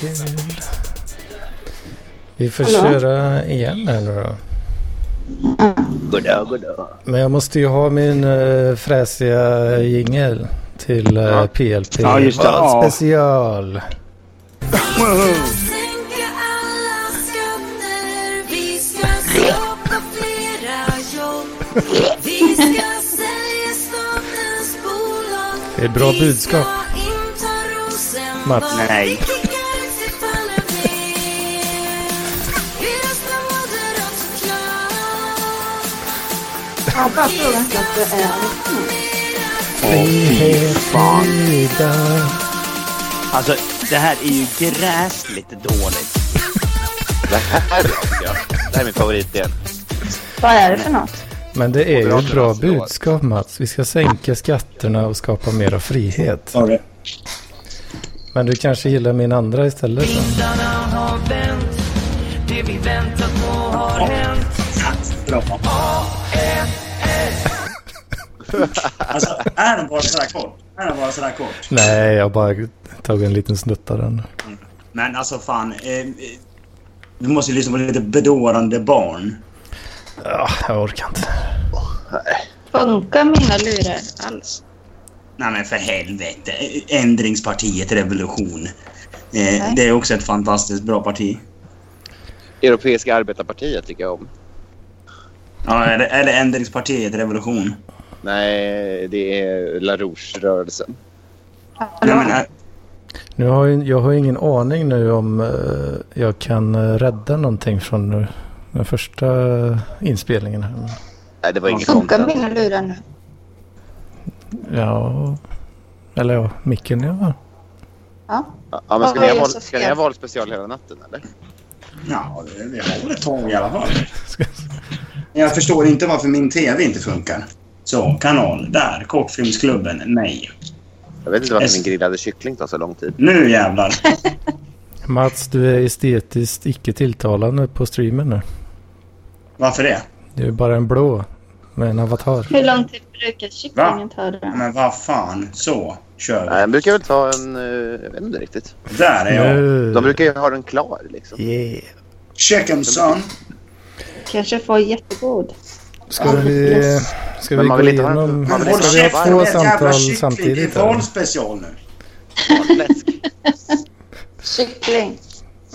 Kul. Vi får Hallå? köra igen här nu då. Goddag, goddag. Men jag måste ju ha min uh, fräsiga jingel till uh, Ja. PLP Ja, just det. Ja. special. Det är ett bra budskap. Mats. Nej. Att det är Frihet, frida. Alltså, det här är ju gräsligt dåligt. Det här är jag. Det här är min favoritdel. Vad är det för något? Men det är ju ett bra budskap Mats. Vi ska sänka skatterna och skapa mera frihet. Sorry. Men du kanske gillar min andra istället då? Vindarna har vänt, det vi väntat på har hänt. Bra. Alltså, är den bara sådär kort? Är den bara sådär kort? Nej, jag har bara tagit en liten snutt av den. Men alltså fan. Eh, eh, du måste ju lyssna på lite bedårande barn. Ja, jag orkar inte. Funkar mina lurar alls? Nej men för helvete. Ändringspartiet Revolution. Eh, det är också ett fantastiskt bra parti. Europeiska arbetarpartiet tycker jag om. Ja, är det Ändringspartiet Revolution? Nej, det är La Rouge-rörelsen. Nej, men, eh, Nu har jag, jag har ingen aning nu om eh, jag kan eh, rädda någonting från den första inspelningen. Här. Nej, det var inget Funkar content. mina lurar nu? Ja, eller ja, micken ja. Ja. Ja, men ska ni, ha val, ska ni ha valspecial hela natten eller? ja, det, det har väl ett tag i alla fall. Jag förstår inte varför min TV inte funkar. Så, kanal. Där. Kortfilmsklubben. Nej. Jag vet inte varför Es- min grillade kyckling tar så lång tid. Nu jävlar. Mats, du är estetiskt icke tilltalande på streamen nu. Varför det? Du är bara en blå med en avatar. Hur lång tid brukar kycklingen ta då? Men vad fan. Så. Kör Nej, vi. den brukar väl ta en... eh, Jag vet inte riktigt. Där är jag. Nu. De brukar ju ha den klar liksom. Yeah. Check 'em son. Kanske får jättegod. Ska vi, ska Men vi gå inte igenom... inte Ska vi ha två samtal kyckling. Det är samtidigt? valspecial nu. Kyckling.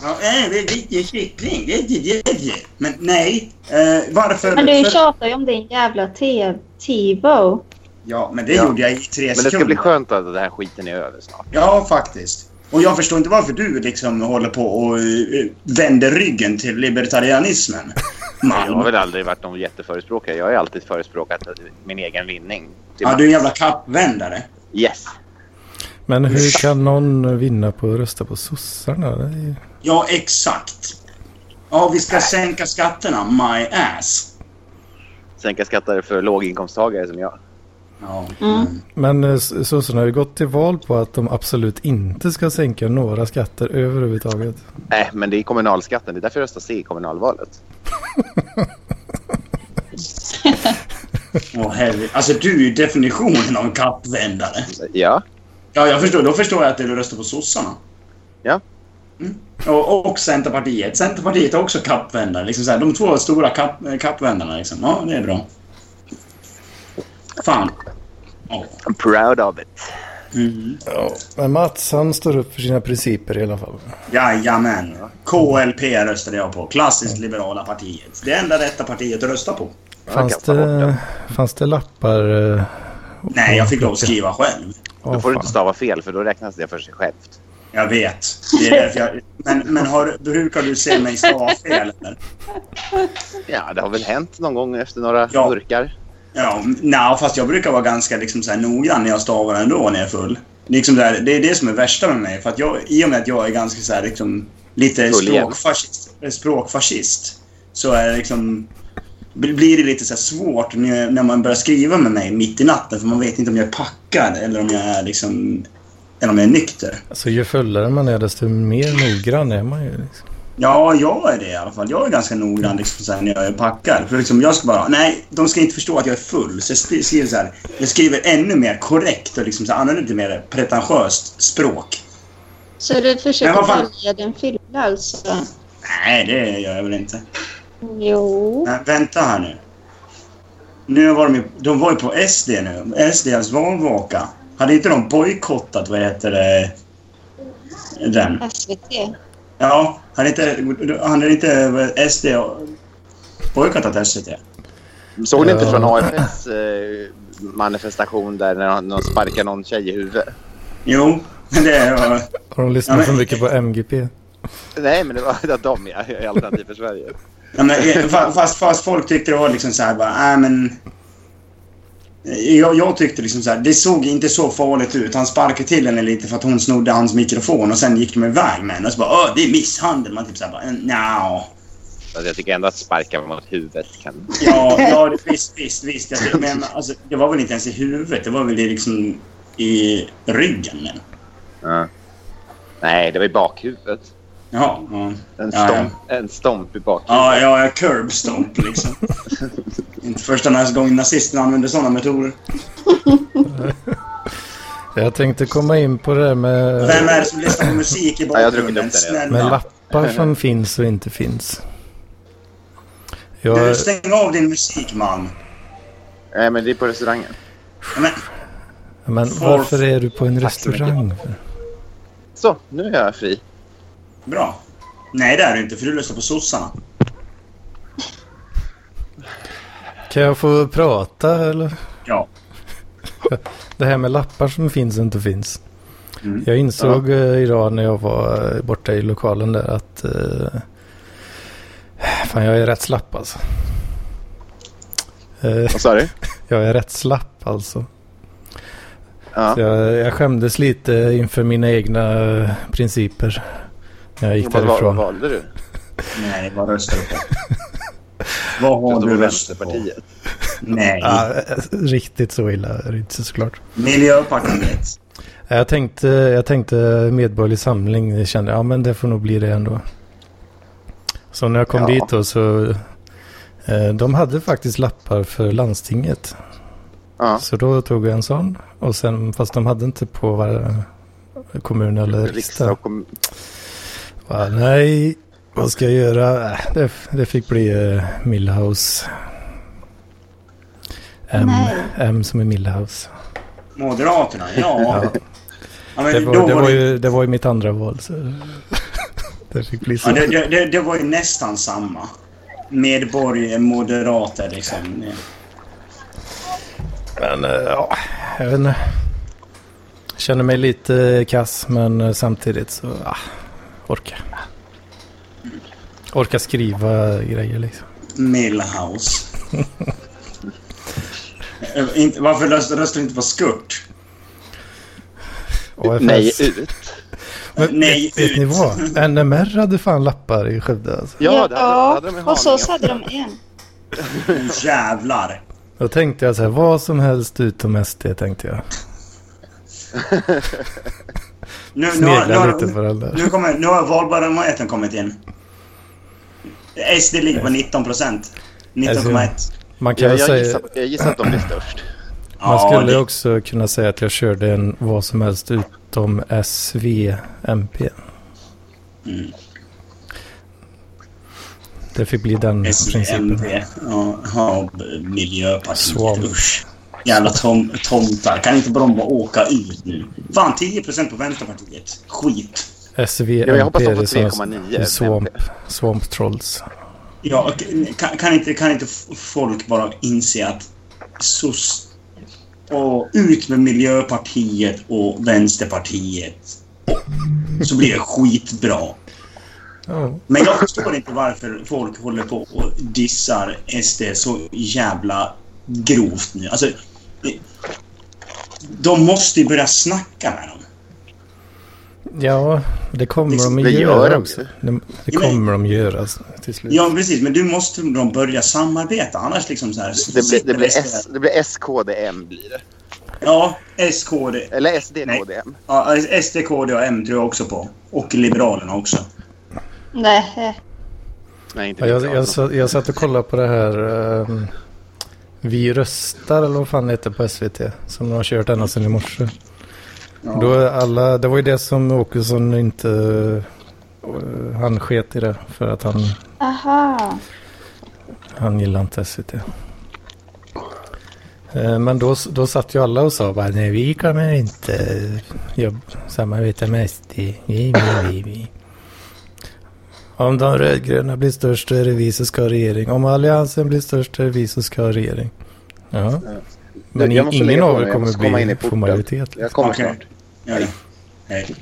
Ja, äh, det är lite kyckling. Det är det, det, det. Men nej. Eh, varför? Men du för- tjatar ju om din jävla TiVo. Ja, men det Ja. gjorde jag i tre Men det ska sekunder. bli skönt att den här skiten är över snart. Ja, faktiskt. Och jag förstår inte varför du liksom håller på och eh, vänder ryggen till libertarianismen. Jag har väl aldrig varit någon jätteförespråkare. Jag har ju alltid förespråkat min egen vinning. Ja, du är en jävla kappvändare. Yes. Men hur kan någon vinna på att rösta på sossarna? Ju- Ja, exakt. Ja, vi ska sänka skatterna. My ass. Sänka skatter för låginkomsttagare som jag. Ja. Mm. Men eh, sossarna har ju gått till val på att de absolut inte ska sänka några skatter överhuvudtaget. Nej, men det är kommunalskatten. Det är därför jag röstar C i kommunalvalet. Åh, helvete. Alltså, du är ju definitionen av kappvändare. Ja. Ja, jag förstår. Då förstår jag att du röstar på sossarna. Ja. Mm. Och, och Centerpartiet. Centerpartiet är också kappvändare. Liksom så här, de två stora kapp, kappvändarna. Liksom. Ja, det är bra. Fan. Ja. I'm proud of it. Mm. Ja. Men Mats han står upp för sina principer i alla fall. Jajamän. KLP röstade jag på. Klassiskt liberala partiet. Det enda rätta partiet att rösta på. Fanns det, fanns det lappar? eh, Nej, jag fick lov att skriva själv. Då åh, får du inte stava fel för då räknas det för sig självt. Jag vet. Det är därför jag... Men, men har, brukar du se mig stava fel eller? Ja, det har väl hänt någon gång efter några Ja. burkar. Ja, nej, fast jag brukar vara ganska liksom, så här, noggrann när jag stavar ändå när jag är full. Liksom så här, det är det som är värsta med mig. För att jag, I och med att jag är ganska så här, liksom, lite språkfascist, språkfascist så är det liksom... bl- Blir det lite så här svårt när, när man börjar skriva med mig mitt i natten för man vet inte om jag är packad eller om jag är liksom... Eller om jag är nykter. Alltså ju fullare man är desto mer noggrann är man ju. Liksom. Ja, jag är det i alla fall. Jag är ganska noggrann liksom, så här, när jag är packad. För liksom, jag ska bara... Nej, de ska inte förstå att jag är full. Så jag skri- skriver så här... Jag skriver ännu mer korrekt och liksom så här, använder lite mer pretentiöst språk. Så du försöker välja din fylla alltså? Nej, det gör jag väl inte. Jo. Nej, vänta här nu. Nu var de, ju- de var ju på SD nu. SDs valvaka. Hade inte de bojkottat, vad heter det, den? SVT. Ja, hade inte, hade inte SD bojkottat SVT? Såg ni inte från AFS eh, manifestation där när någon sparkar någon tjej i huvudet? Jo, det var... Har de lyssnat Ja, men- för mycket på MGP? Nej, men det var de ja, i Alternativ för Sverige. Ja, men, eh, fa- fast, fast folk tyckte det var liksom så här bara, äh, men... Jag, jag tyckte liksom så här, det såg inte så farligt ut. Han sparkade till henne lite för att hon snodde hans mikrofon och sen gick de iväg med henne. Och så bara, Åh, det är misshandel. Man typ så här bara, nja. Alltså, jag tycker ändå att sparka mot huvudet kan... Ja, ja visst, visst, visst. Jag, men alltså, det var väl inte ens i huvudet. Det var väl i liksom i ryggen. Men. Ja. Nej, det var i bakhuvudet. Jaha, ja. En Ja, stomp, en stomp i bakhuvudet. Ja, ja, ja, curb stomp liksom. inte första nästa gång nazisterna använde sådana metoder. Jag tänkte komma in på det där med, Vem är det som lyssnar på musik i Ja, jag har druckit bakgrunden? redan. med lappar som finns och inte finns. Jag, Du, stäng av din musik, man. Nej, men det är på restaurangen. Ja, Men, men varför är du på en restaurang? Så, nu är jag fri. Bra. Nej, det är du inte, för du lyssnar på sossarna. Kan jag få prata eller? Ja. Det här med lappar som finns och inte finns. Mm. Jag insåg eh, idag när jag var eh, borta i lokalen där att eh, fan jag är rätt slapp alltså. Vad sa du? jag är rätt slapp alltså. Ja. Så jag, jag skämdes lite inför mina egna principer jag gick Vad, vad, vad därifrån. valde du? Nej, vad röstar du på? Vad har Röstade du röstat på? Vänsterpartiet. Nej. Ja, riktigt så illa är det inte såklart. Miljöpartiet. Jag tänkte, jag tänkte Medborgerlig Samling, jag kände ja men det får nog bli det ändå. Så när jag kom Ja. dit då så, eh, de hade faktiskt lappar för landstinget. Ja. Så då tog jag en sån. Och sen, fast de hade inte på varje kommun eller Riksdag riksdag. kom... Va, nej, vad ska jag göra? Äh, Det, det fick bli uh, Millhouse. M, Nej. M som är Millhouse. Moderaterna, ja. Ja. ja men Det var, det, var det- ju, det var ju mitt andra val. Så det fick bli så. Ja, det, det, det, var ju nästan samma. Medborgare, moderater liksom. Men eh, ja, jag vet inte. Känner mig lite kass men eh, samtidigt så ah, orka. Orka skriva grejer liksom. Millhouse. Eh, Varför röstar röstar du inte på Skurt? AFS. Nej, ut. Men, Nej, vet, vet ni ut. vad? NMR hade fan lappar i Skövde alltså. Ja, det hade, hade de oss Haninge. hade de en. Jävlar. Då tänkte jag så här, vad som helst utom SD tänkte jag. Nu, nu, nu, Snegla har- lite på den där. nu, kommer, nu har valbarometern kommit in. SD ligger på 19 procent. 19,1. Man kan Jag, säga, gissar, jag gissar att de blir störst. man skulle det- också kunna säga att jag körde en vad som helst utom SVMP. Mm. Det fick bli den principen. SMP. Ja, ja, Miljöpartiet. Usch. Jävla tom, tomtar. Kan inte de bara åka ut nu? Fan, 10% på Vänsterpartiet. Skit. SVMP Ja, jag hoppas de får är såna- 3,9 Swamp, swamp Trolls. Ja, kan, kan, inte, kan inte folk bara inse att SOS... Och ut med Miljöpartiet och Vänsterpartiet. Så blir det skitbra. Ja. Men jag förstår inte varför folk håller på och dissar SD så jävla grovt nu. Alltså... De måste ju börja snacka med dem. Ja, det kommer Liksom, de att gör göra de också. Det, det Ja, men- kommer de göra till slut. Ja, precis. Men du måste de börja samarbeta. Annars liksom så här... Det blir, det blir, S, det blir SKDM blir det. Ja, SKD. Eller SDKDM. Ja, SD, KD och M tror jag också på. Och Liberalerna också. Nej. Nej, inte Ja, jag, jag, satt- jag satt och kollade på det här ehm, Vi röstar eller vad fan det heter på SVT. Som de har kört ända sedan i morse. Ja. Då alla, det var ju det som Åkesson inte... eh, Han sket i det för att han, Aha. han gillar inte SVT. Eh, Men då, då satt ju alla och sa bara nej vi kommer inte jobb, samarbeta med SD. Vi, vi, vi, vi. Om de rödgröna blir störst är det vi som ska ha regering. Om alliansen blir störst är det vi som ska ha regering. Ja. Men Jag måste ingen på av er kommer måste komma in i bli få porten. majoritet. Jag kommer Okej. snart. Hej.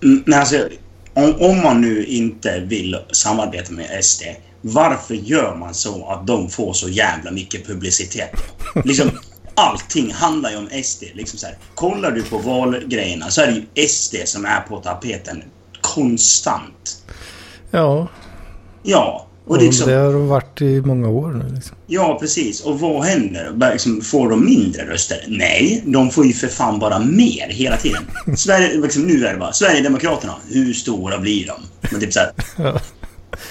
Men alltså, om, om man nu inte vill samarbeta med SD, varför gör man så att de får så jävla mycket publicitet? Liksom, allting handlar ju om SD. Liksom så här, kollar du på valgrejerna så är det ju SD som är på tapeten konstant. Ja, Ja, och och det är liksom, det har varit i många år nu. Liksom. ja precis. Och vad händer? Liksom, får de mindre röster? Nej, de får ju för fan bara mer hela tiden. Sverige, liksom, nu är det bara Sverigedemokraterna. Hur stora blir de? Men typ så här, Ja.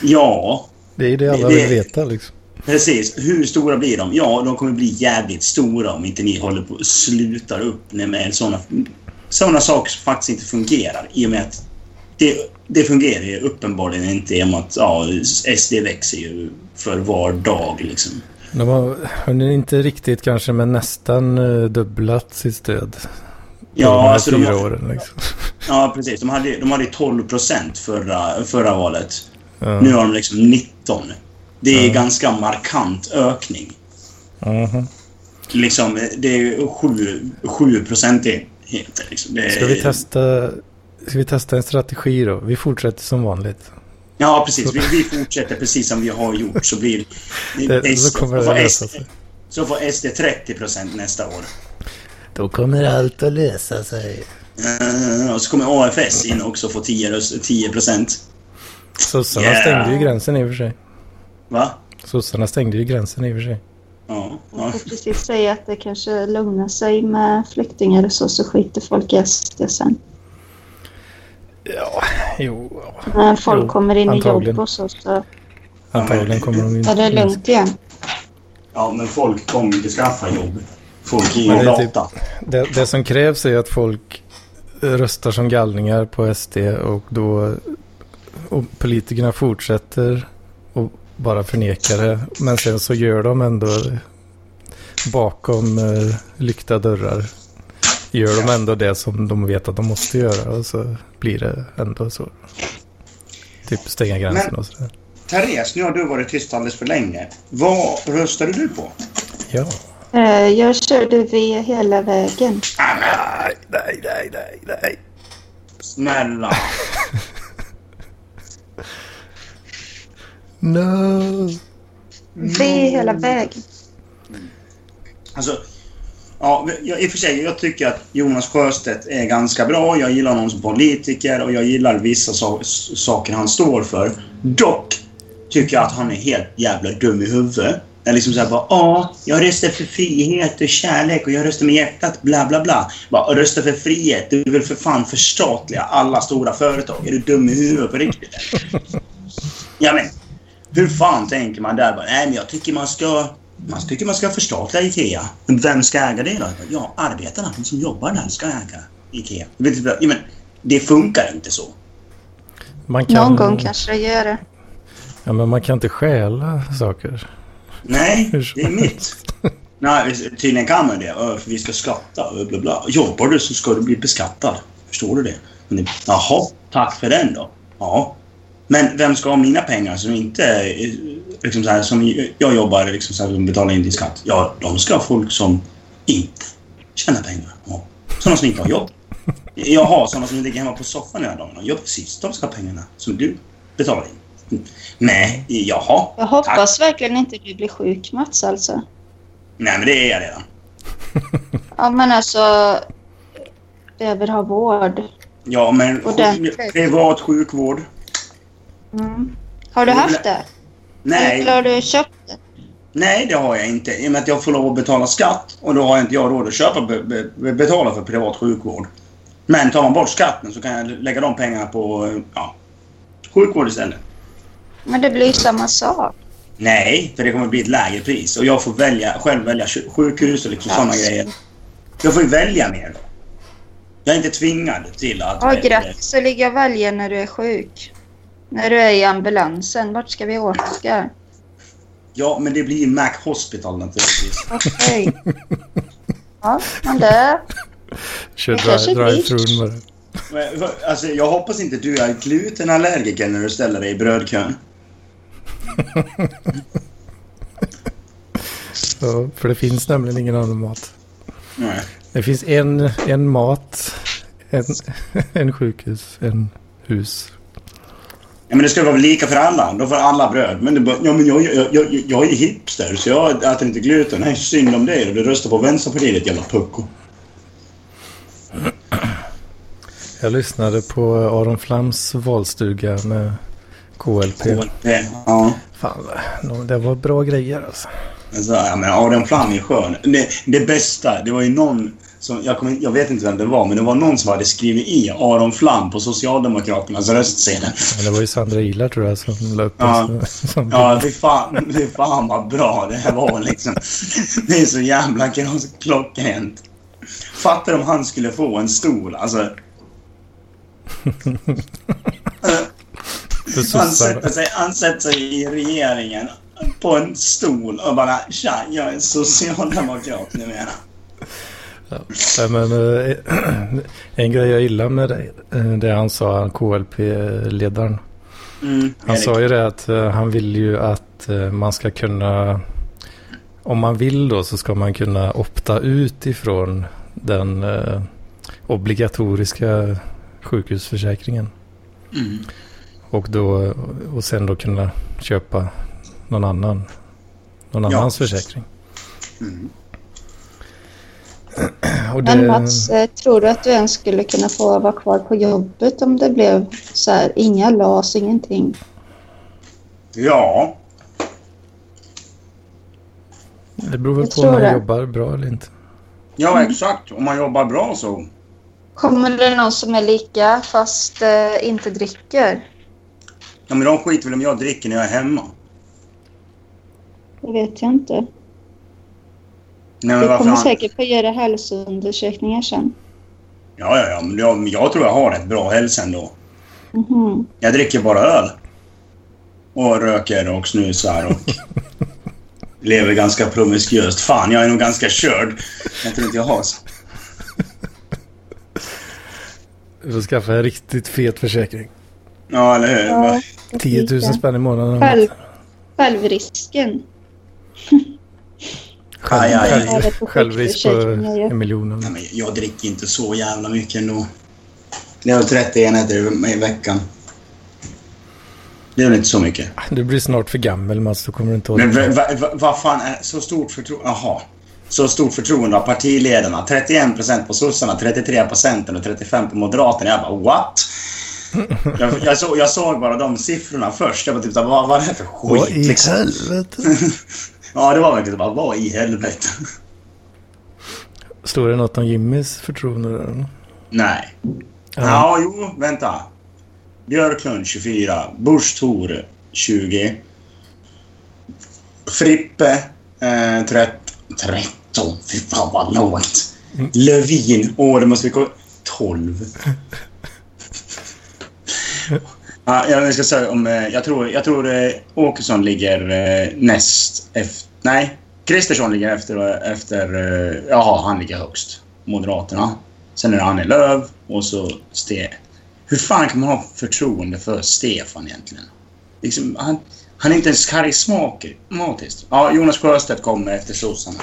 ja, Det är det alla Det- vill veta liksom. Precis. Hur stora blir de? Ja, de kommer bli jävligt stora om inte ni håller på och slutar upp med sådana såna saker som faktiskt inte fungerar. I och med att det, det fungerar ju uppenbarligen inte i och med att ja, SD växer ju för var dag liksom. De har inte riktigt kanske men nästan eh, dubblat sitt stöd. de Ja, här alltså de, har- åren liksom. ja precis. De hade, de hade 12 procent förra, förra valet. Ja. Nu har de liksom 19. Det är Ja. ganska markant ökning. Mhm. Liksom, det är 7, 7 procentenheter. Liksom. Det är- Ska vi testa Ska vi testa en strategi då? Vi fortsätter som vanligt. Ja, precis. Vi, vi fortsätter precis som vi har gjort. Så blir Det, så kommer det får lösa SD, sig. så får SD 30 procent nästa år. Då kommer allt att lösa sig. Eh, och så kommer AFS in också och får 10 röst- 10 procent. Sossarna Yeah. stängde ju gränsen i och för sig. Va? Sossarna stängde ju gränsen i och för sig. Ja. Jag ja. får precis säga att det kanske lugnar sig med flyktingar och så, så skiter folk i SD sen. Ja, jo. När folk Jo, kommer in i jobb och så, så Antagligen kommer de är det inte... lugnt igen. ja, men folk kommer inte skaffa jobb. Folk är ju det är typ- lata. Det, det som krävs är att folk röstar som galningar på SD och då och politikerna fortsätter och bara förnekar det. Men sen så gör de ändå bakom eh, lyckta dörrar. Gör de ändå det som de vet att de måste göra och så blir det ändå så. Typ stänga gränsen Men- och sådär. Therese, nu har du varit tyst alldeles för länge. Vad röstade du på? Ja. Eh, Jag körde V hela vägen. Nej, nej, nej, nej, nej. Snälla. No. V hela vägen. Alltså, ja, jag, i och för sig, jag tycker att Jonas Sjöstedt är ganska bra. Jag gillar honom som politiker och jag gillar vissa so saker han står för. Dock tycker jag att han är helt jävla dum i huvudet. Jag liksom såhär bara ja, jag röstar för frihet och kärlek och jag röstar med hjärtat, bla bla bla. Bara, rösta för frihet, du vill för fan förstatliga alla stora företag. Är du dum i huvudet på riktigt? Ja men, hur fan tänker man där? Bara, Nej, men jag tycker man ska... Man tycker man ska förstatliga IKEA. Men vem ska äga det då? Ja, arbetarna, de som jobbar där, ska äga IKEA. Ja, men, det funkar inte så. Man kan, Någon gång kanske det gör det. Ja, men man kan inte stjäla saker. Nej, det är mitt. Nej, tydligen kan man det. Ö, För vi ska skatta bla bla. Jobbar du så ska du bli beskattad. Förstår du det? Men det jaha, tack för den då. Ja. Men vem ska ha mina pengar som inte... Liksom så här, som jag jobbar liksom så här, som betalar in din skatt. Ja, de ska ha folk som inte tjänar pengar. Ja. Sådana som inte har jobb. Jag har sådana som ligger hemma på soffan hela dagen. Ja, precis. De ska ha pengarna som du betalar in. Nej, jaha. Jag hoppas verkligen inte du blir sjuk Mats alltså. Nej, men det är jag redan. Ja men alltså. Behöver ha vård. Ja, men privat sjukvård? Mm. Har du haft det? Nej, har du köpt det? nej, det har jag inte. I och med att jag får lov att betala skatt och då har inte jag råd att köpa, be, be, betala för privat sjukvård. Men tar man bort skatten så kan jag lägga de pengarna på ja, sjukvård istället. Men det blir ju samma sak. Nej, för det kommer bli ett lägre pris och jag får välja, själv välja sj- sjukhus och liksom sådana grejer. Jag får ju välja mer. Jag är inte tvingad till att... Ja, grattis att ligga och välja när du är sjuk. När du är i ambulansen. Vart ska vi åka? Ja, men det blir Mac Hospital naturligtvis. Okej. Ja, men det... Kör Det kanske dri- blir. drive-thrun bara. Men, Alltså, jag hoppas inte du är glutenallergiker när du ställer dig i brödkön. Ja, för det finns nämligen ingen annan mat. Nej. Det finns en, en mat, en, en sjukhus, en hus. Ja, men det ska vara lika för alla. Då får alla bröd. Men, det, bara, ja, men jag, jag, jag, jag är hipster, så jag äter inte gluten. Nej, synd om dig. Du röstar på Vänsterpartiet, jävla pucko. Jag lyssnade på Aron Flams valstuga med KLP. Det, ja. Fan, det var bra grejer alltså. Alltså, ja, men Adrian Flam är skön. Det, det bästa, det var ju någon som, jag, kommer, jag vet inte vem det var, men det var någon som hade skrivit i Aron Flam på Socialdemokraternas röstsedel. Men det var ju Sandra Ilar tror jag som la upp Ja. som Ja, fy fan, fy fan vad bra det här var liksom. Det är så jävla klo- klockrent. Fattar om han skulle få en stol, alltså. Han sätter, sig, han sätter sig i regeringen på en stol och bara Tja, jag är socialdemokrat numera. Nej, men, eh, en grej jag gillar med det, eh, det han sa, KLP-ledaren. Mm, Han sa ju det att eh, han vill ju att man ska kunna, om man vill då så ska man kunna opta ut ifrån den obligatoriska sjukhusförsäkringen. Mm. Och, då, och sen då kunna köpa någon annan, någon Ja. annans försäkring. Mm. Och det, Men Mats, eh, tror du att du ens skulle kunna få vara kvar på jobbet om det blev så här, inga LAS, ingenting? Ja, det beror väl på om man det. jobbar bra eller inte. ja exakt. Om man jobbar bra så. Kommer det någon som är lika fast eh, inte dricker? Ja, men de skiter väl om jag dricker när jag är hemma. Det vet jag inte. Nej, men Du kommer fan. säkert få göra hälsoundersökningar sen. Ja, ja, ja. Men jag, jag tror jag har rätt bra hälsa ändå. Mhm. Jag dricker bara öl. Och röker och snusar och lever ganska promiskuöst. Fan, jag är nog ganska körd. Jag tror inte jag har så. Du får skaffa en riktigt fet försäkring. Ja, eller hur? Ja, 10 000 spänn i månaden. Själv, självrisken. Själv, Aj, aj, självrisk på en miljon. Nej, men jag dricker inte så jävla mycket ändå. Det är väl 30 enheter i- veckan. Det är väl inte så mycket. Du blir snart för gammal Mats, då kommer du inte Men orka. vad va, va, vad fan är så stort förtroende? Jaha. Så stort förtroende av partiledarna. 31% på sossarna, 33 på Centern och 35 på Moderaterna. Jag bara what? Jag, jag, så, jag såg bara de siffrorna först. Jag bara typ vad, vad är det för skit? Vad i liksom? helvete? Ja, det var verkligen bara, vad i helvete? Står det något om Jimmys förtroende där? Nej. Ja. Ja, jo, vänta. Björklund 24. Busch Thor 20. Frippe eh, 13. 13. Fy fan vad lågt. Lövin. Åh, det måste vi gå... 12. Ja, jag ska säga om... eh, Jag tror, jag tror eh, Åkesson ligger eh, näst efter... Nej, Kristersson ligger efter... efter jaha, han ligger högst. Moderaterna. Sen är det Annie Lööf och så Ste... Hur fan kan man ha förtroende för Stefan egentligen? Liksom, han, han är inte ens karismatisk. Ja, Jonas Sjöstedt kommer efter sossarna.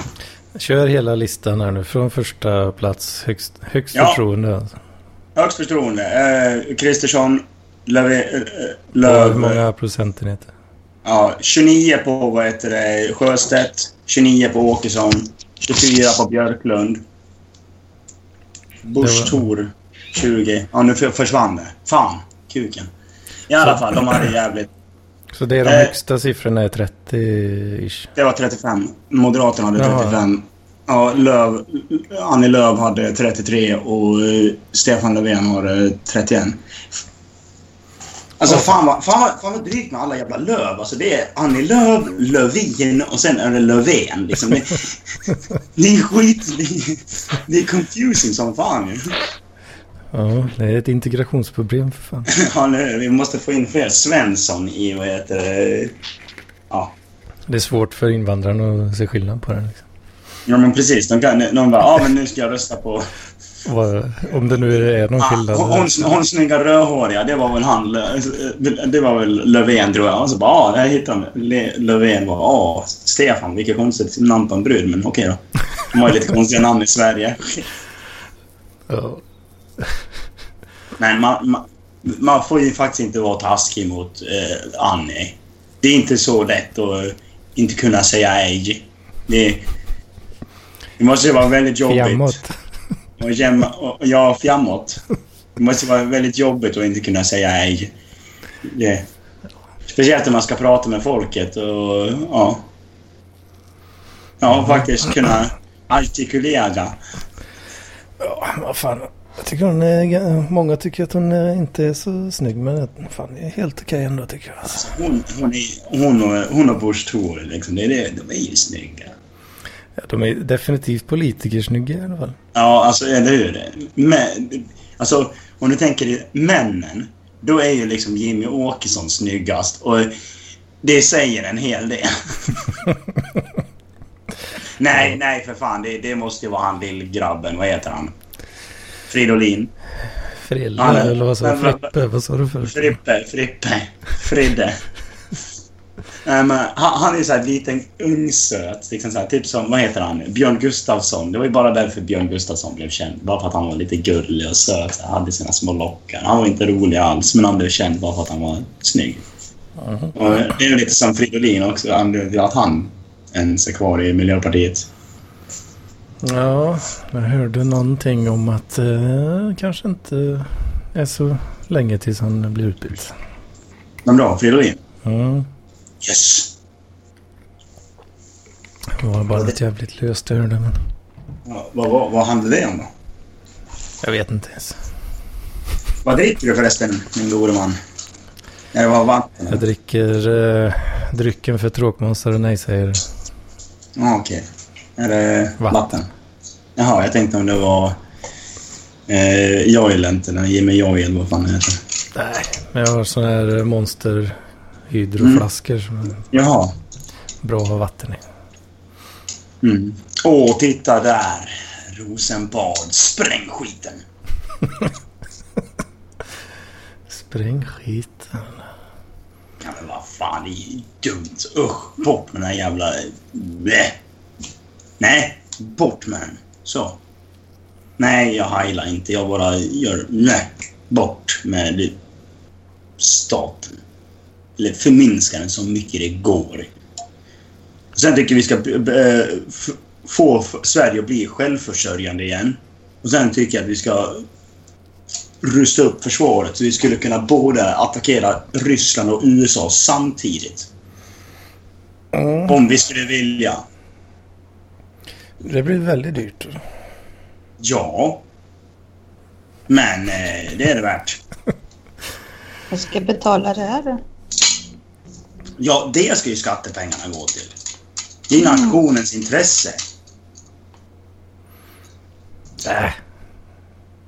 Kör hela listan här nu från första plats. Högst, högst Ja. förtroende. Alltså. Högst förtroende. Kristersson, Löv... Eh, Löv hur många procentenheter? ja, 29 på vad heter det, Sjöstedt. 29 på Åkesson. 24 på Björklund. Busch Thor 20. Ja, nu för- försvann det. Fan, kuken. I alla fall, de hade jävligt... Så det är de Eh. högsta siffrorna är 30-ish. Det var 35. Moderaterna hade Jaha. 35. Ja, Löv, Annie Lööf hade 33 och eh, Stefan Löfven har eh, 31. Alltså Åh. fan vad, fan, vad, fan vad drygt med alla jävla Löv. Alltså det är Annie Lööf, Lövin och sen är det Löfven. Liksom. Det, det är skit... Det är, det är confusing som fan. Ja, det är ett integrationsproblem för fan. Ja, nu, vi måste få in fler Svensson i, vad heter det? Ja, Det är svårt för invandrarna att se skillnad på den. Liksom. ja men precis. De, kan, de bara, ja men nu ska jag rösta på... Om det nu är någon Ah, skillnad. hon, hon, hon snygga rödhåriga, det var väl han... Det var väl Löfven tror jag. Och så bara, ja, där hittade de. Le- Löfven var, ja, Stefan, vilket konstigt namn på en brud, men okej då. De har ju lite konstiga namn i Sverige. Ja. Men man, man, man får ju faktiskt inte vara taskig mot eh, Annie. Det är inte så lätt att eh, inte kunna säga ej. Det, det måste ju vara väldigt jobbigt. Framåt. Och jämma, och, ja, framåt. Det måste vara väldigt jobbigt att inte kunna säga ej. Det, speciellt när man ska prata med folket och ja. Ja, faktiskt kunna artikulera. Ja, vad fan. Jag tycker hon är, ga- många tycker att hon inte är så snygg, men fan, det är helt okej ändå tycker jag. Alltså. Hon, hon, är, hon, och, hon och Busch Thor, liksom, det är det, de är ju snygga. Ja, de är definitivt politikersnygga i alla fall. Ja, alltså eller hur? Men, alltså, om du tänker dig männen, då är ju liksom Jimmy Åkesson snyggast. Och det säger en hel del. nej, nej för fan. Det, det måste ju vara han lillgrabben. Vad heter han? Fridolin? Frille, eller vad sa du? Frippe, vad sa du först? Frippe, Frippe, Fridde. Nej, men han, han är så här liten ungsöt. Liksom så här, typ som, vad heter han? Björn Gustafsson. Det var ju bara därför Björn Gustafsson blev känd. Bara för att han var lite gullig och söt. här, hade sina små lockar. Han var inte rolig alls, men han blev känd bara för att han var snygg. Och det är lite som Fridolin också. Anledningen till att han ens är kvar i Miljöpartiet. Ja, jag hörde någonting om att eh, kanske inte är så länge tills han blir utbytt. Men bra, Fridolin. Mm. Yes! Det var bara ett jävligt löst jag hörde, men Ja, vad, vad, vad handlar det om då? jag vet inte ens. Vad dricker du förresten, min gode man? Är det bara vatten? Jag dricker eh, drycken för tråkmånsar och nej-sägare. Ja, okej. Är det Vatten. vatten? Jaha, jag tänkte om det var eh, Joylent eller Jimmy Joy eller vad fan det heter. Nej, men jag har sådana här monster hydroflaskor som är Jaha. bra att ha vatten i. Mm. Åh, titta där! Rosenbad. Spräng skiten! Spräng skiten. Ja, men vad fan, det är ju dumt. Usch, bort med den här jävla... Blä. Nej, bort med den. Så. Nej, jag heilar inte. Jag bara gör... Nej, bort med det. staten. Eller förminska den så mycket det går. Sen tycker vi ska eh, få Sverige att bli självförsörjande igen. Och sen tycker jag att vi ska rusta upp försvaret så vi skulle kunna både attackera Ryssland och USA samtidigt. Om vi skulle vilja. Det blir väldigt dyrt. Ja. Men eh, det är det värt. Jag ska betala det här då. Ja, det ska ju skattepengarna gå till. Det är nationens intresse. Äh,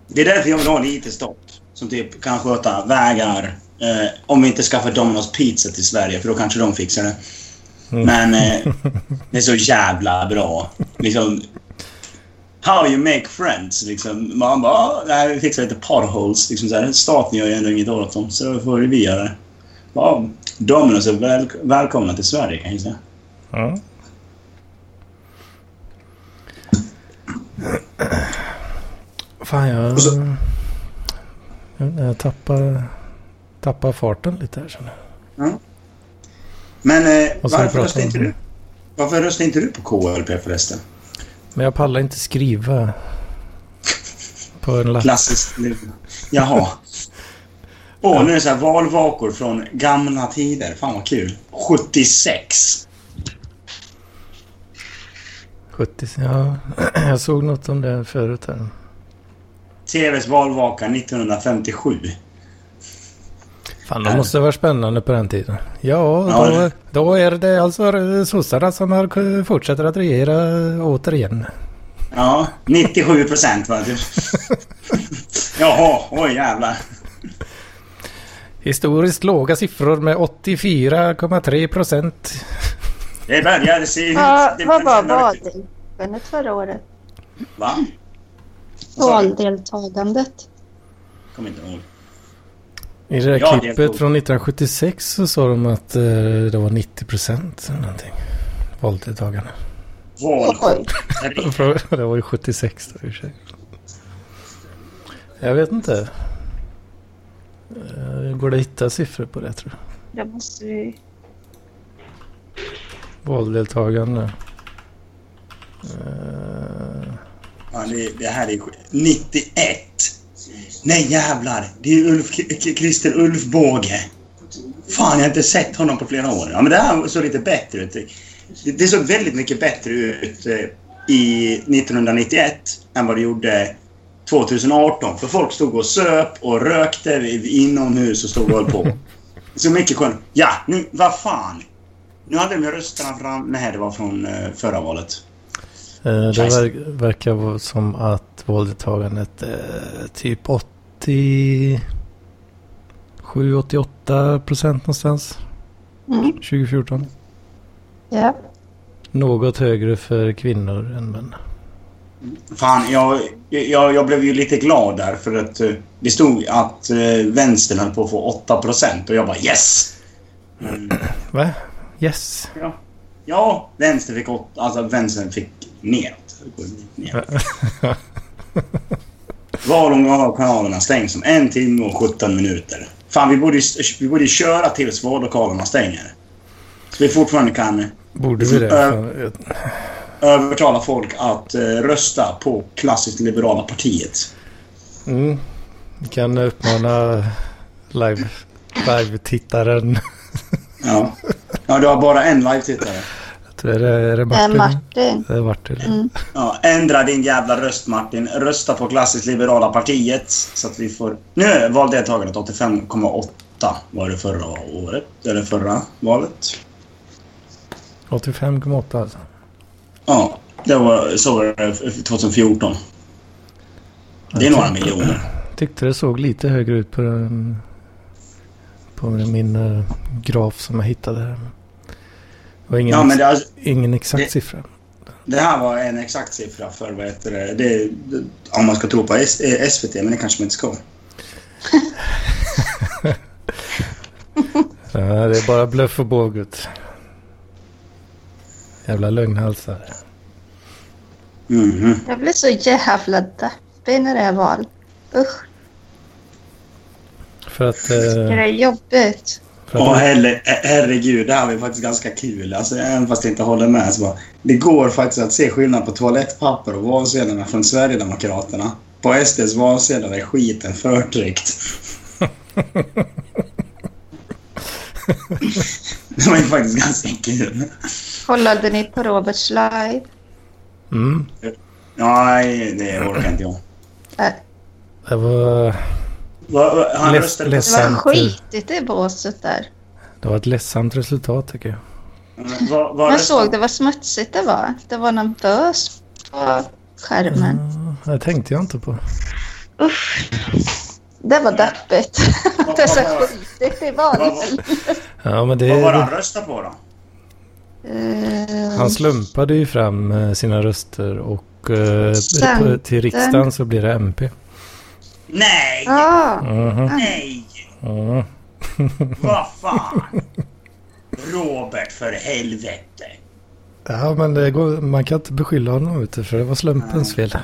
Det är därför jag vill ha lite stat. Som typ kan sköta vägar. Eh, om vi inte skaffar Domino's Pizza till Sverige, för då kanske de fixar det. Men eh, det är så jävla bra. Liksom, how you make friends. Liksom, man bara, "Ah, nej, vi fixar lite potholes. Liksom, så här, staten gör ju ändå inget åt dem, så då får vi göra det. Ja, Domino's är väl, välkomna till Sverige kan jag säga. ja. Fan, jag... Så- Jag, tappar, tappar farten lite här känner jag. Men eh, varför, om? inte du, varför röstar inte du på KLP förresten? Men jag pallar inte skriva på en lapp. Klassiskt. Jaha. Åh, nu är det så valvakor från gamla tider. Fan vad kul. 76. 70, ja. Jag såg något om det förut här. TVs valvaka 1957. Fan, det måste vara spännande på den tiden. Ja, Ja, då, då är det alltså sossarna som har, fortsätter att regera återigen. Ja, 97 procent det. Jaha, oj jävlar. Historiskt låga siffror med 84,3 procent. Det börjar se ut... Ja, vad var valdeltagandet förra året? Va? Valdeltagandet. Kommer inte ihåg. I det där Ja, klippet från 1976 så sa de att eh, det var 90 procent eller någonting. Valdeltagande. Val. Det var ju 76 då i och för sig. Jag vet inte. Eh, Går det att hitta siffror på det tror du? Det måste vi... Valdeltagande. Eh, Ja, det, det här är sk- 91. Nej jävlar. Det är Ulf, Christer Ulfbåge. Fan, jag har inte sett honom på flera år. Ja, men det här såg lite bättre ut. Det, det såg väldigt mycket bättre ut eh, i 1991 än vad det gjorde 2018. För folk stod och söp och rökte inomhus och stod och höll på. Så mycket skön. Ja, nu, vad fan. Nu hade vi rösterna fram... Nej, det var från eh, förra valet. eh, det verk, verkar vara som att valdeltagandet är typ 80... 7-88 procent någonstans. Mm. 2014. Ja. Något högre för kvinnor än män. Fan, jag, jag, jag blev ju lite glad där för att eh, det stod att eh, vänstern höll på att få 8% och jag bara yes! Mm, Va? Yes. ja. ja, vänstern fick 8, alltså vänstern fick neråt. neråt. Vallokanalerna stängs om en timme och 17 minuter. Fan, vi borde, vi borde köra tills vallokalerna stänger. Så vi fortfarande kan Borde vi det? Äh. Övertala folk att eh, rösta på klassiskt liberala partiet. Mm. Vi kan uppmana live, live-tittaren. Ja. Ja, du har bara en live-tittare. Är det, är det Martin? Martin. Det är Martin. Mm. Ja, ändra din jävla röst Martin. Rösta på klassiskt liberala partiet. Så att vi får... Nu är valdeltagandet 85,8 var det förra året. Eller förra valet. 85,8 alltså. Ja, det var, så var det 2014. Det är några miljoner. Tyckte det såg lite högre ut på, den, på min eh, graf som jag hittade. här. Det var ingen, Ja, men det, alltså, ingen exakt det- siffra. det här var en exakt siffra för vad heter det, det, Om man ska tro på S, eh, SVT, men det kanske man inte ska. Ja, det är bara bluff och bågut. Jävla lögnhalsar. Mhm. Jag blir så jävla deppig när det är val. Usch, För att... det Eh, är jobbigt. för Åh att herre, herregud, det här var ju faktiskt ganska kul. Alltså, även fast jag inte håller med så bara, Det går faktiskt att se skillnad på toalettpapper och valsedlarna från Sverigedemokraterna. På SDs valsedlar är skiten förtryckt. det var ju faktiskt ganska kul. Kollade ni på Roberts live? mm, Nej, det orkar inte jag. Det var, Va- va- Han Leds- det var skitigt i båset där. det var ett ledsamt resultat tycker jag. Va, va Jag röstade- såg det vad smutsigt det var. Det var någon bös på skärmen. Ja, det tänkte jag inte på. Usch. Det var deppigt. Det är så skitigt i valet. Ja, men det... Vad var han röstade på då? Eh, Han slumpade ju fram eh, sina röster och eh, till riksdagen så blir det MP. Nej! Ja, Mhm. Nej! Mm. Vad fan! Robert, för helvete! Ja, men det går, man kan inte beskylla honom ute för det var slumpens fel.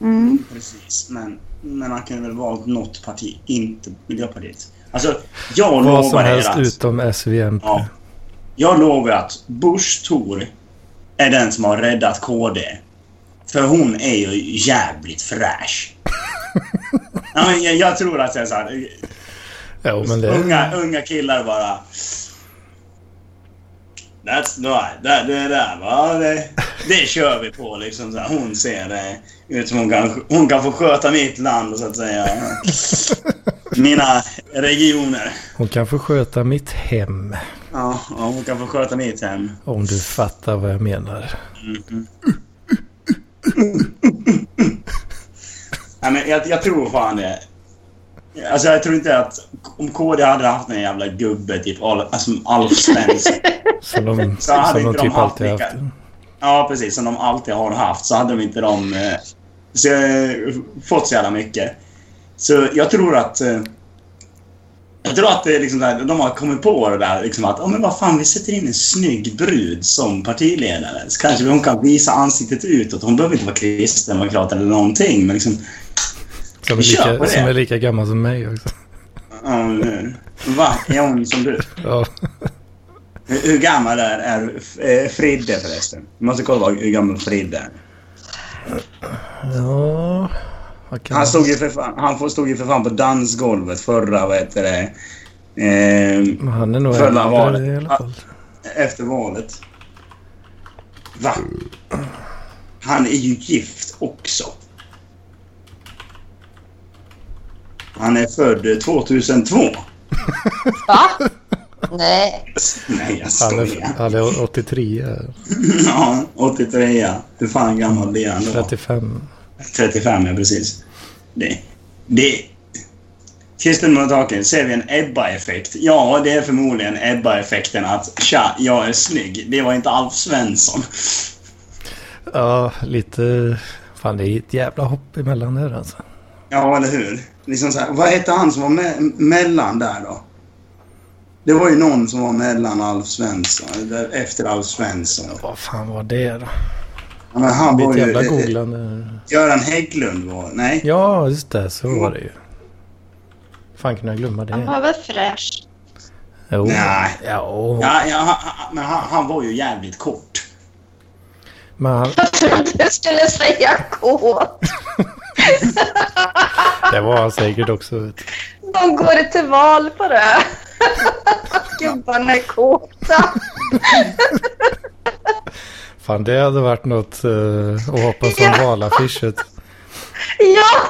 mm. Precis, men, men han kan väl valt något parti, inte Miljöpartiet. Alltså, jag Vad som lovar er helst att... utom SVMP. Ja. Jag lovar att Bush Thor är den som har räddat KD. För hon är ju jävligt fräsch. ja, jag, jag tror att det är så här, Jo, men det... unga, unga killar bara... That's right. Det, det där va. Det, det kör vi på liksom. Så här. Hon ser det ut som hon kan, hon kan få sköta mitt land så att säga. Mina regioner. Hon kan få sköta mitt hem. Ja, ja, hon kan få sköta mitt hem. Om du fattar vad jag menar. Mhm. Nej, men jag, jag tror fan det. Alltså jag tror inte att om KD hade haft en jävla gubbe, typ Al- alltså Alf Svensson. Som de, Så hade som de inte de typ haft alltid haft. Ja, precis. Som de alltid har haft. Så hade de inte de eh, så, eh, fått så jävla mycket. Så jag tror att... Eh, jag tror att det är liksom där, de har kommit på det där liksom att oh, men vad fan, vi sätter in en snygg brud som partiledare. Så kanske hon kan visa ansiktet utåt. Hon behöver inte vara kristdemokrat eller någonting. Men liksom, Som är, lika, som är lika gammal som mig också. ja. Va? Är hon som du? Ja. Hur, hur gammal är, är Fridde förresten? Vi måste kolla hur gammal Fridde är. Ja... Han stod ju för fan, han stod ju för fan på dansgolvet förra, vad heter det, eh, Men han är nog Förra äldre valet. i alla fall. efter valet. Va? Han är ju gift också. Han är född eh, 2002. Va? Nej. Nej, jag Han är, skojar. han är 83. Ja, 83 Hur fan gammal blir han då? 35. 35, ja precis. Det... det Kristdemokraterna, ser vi en Ebba-effekt? Ja, det är förmodligen Ebba-effekten att tja, jag är snygg. Det var inte Alf Svensson. Ja, lite... Fan, det är ett jävla hopp emellan där alltså. Ja, eller hur? Liksom så här, vad hette han som var me- mellan där då? Det var ju någon som var mellan Alf Svensson, eller efter Alf Svensson. Vad fan var det då? Ja, men han var ju... jävla eh, googlande. Göran Hägglund var... Nej. Ja, just det. Så var det ju. Fan kunde jag glömma Han det? var väl fräsch. Jo. Nej. Ja. Ja, ja, han- han- men han, han var ju jävligt kort. Men han, Jag trodde du skulle säga kåt. Det var han säkert också. vet. De går till val på det. Gubbarna är kåta. Fan, det hade varit något uh, att hoppa som Ja. valaffisch. vet du. Ja,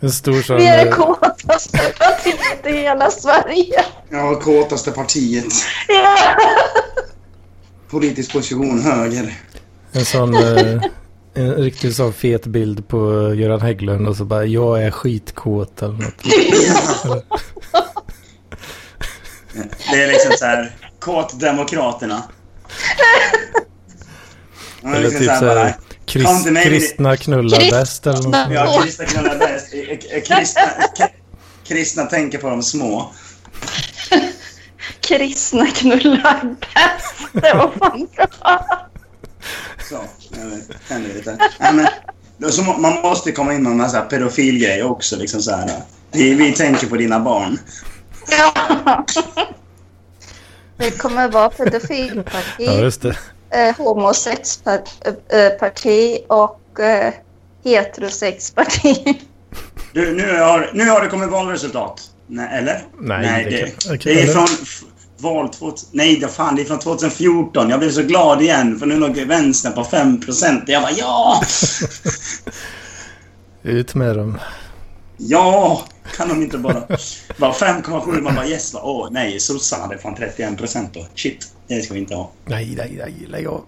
En stor sån... vi är det eh, kåtaste partiet i hela Sverige. Ja, kåtaste partiet. Ja. Politisk position höger. En sån... eh, en riktigt sån fet bild på Göran Hägglund och så bara jag är skitkåt eller något. Det är liksom så här, kåtdemokraterna. Ja, Eller liksom typ så här så bara, här, krist, kristna knullar Kristna- bäst eller något. Ja, kristna knullar bäst. Kristna, kristna tänker på de små. Kristna knullar bäst. Det var fan bra. Så, händer lite. Nej, men, så man måste komma in med en massa pedofilgrejer också. Liksom så här. Vi, vi tänker på dina barn. Ja. Det kommer vara pedofilparti, Ja, just det. eh, homosexparti och eh, heterosexparti. Du, nu har, nu har det kommit valresultat. Nej, eller? Nej, det det, det det är från val... Nej, det, fan, det är från 2014. Jag blev så glad igen, för nu låg vänstern på 5 procent. Jag bara ja! Ut med dem. Ja! Kan de inte bara... bara 5,7. Man bara yes. va? Åh, nej, sossarna hade fan 31 procent då. Shit, det ska vi inte ha. Nej, nej, nej, lägg av.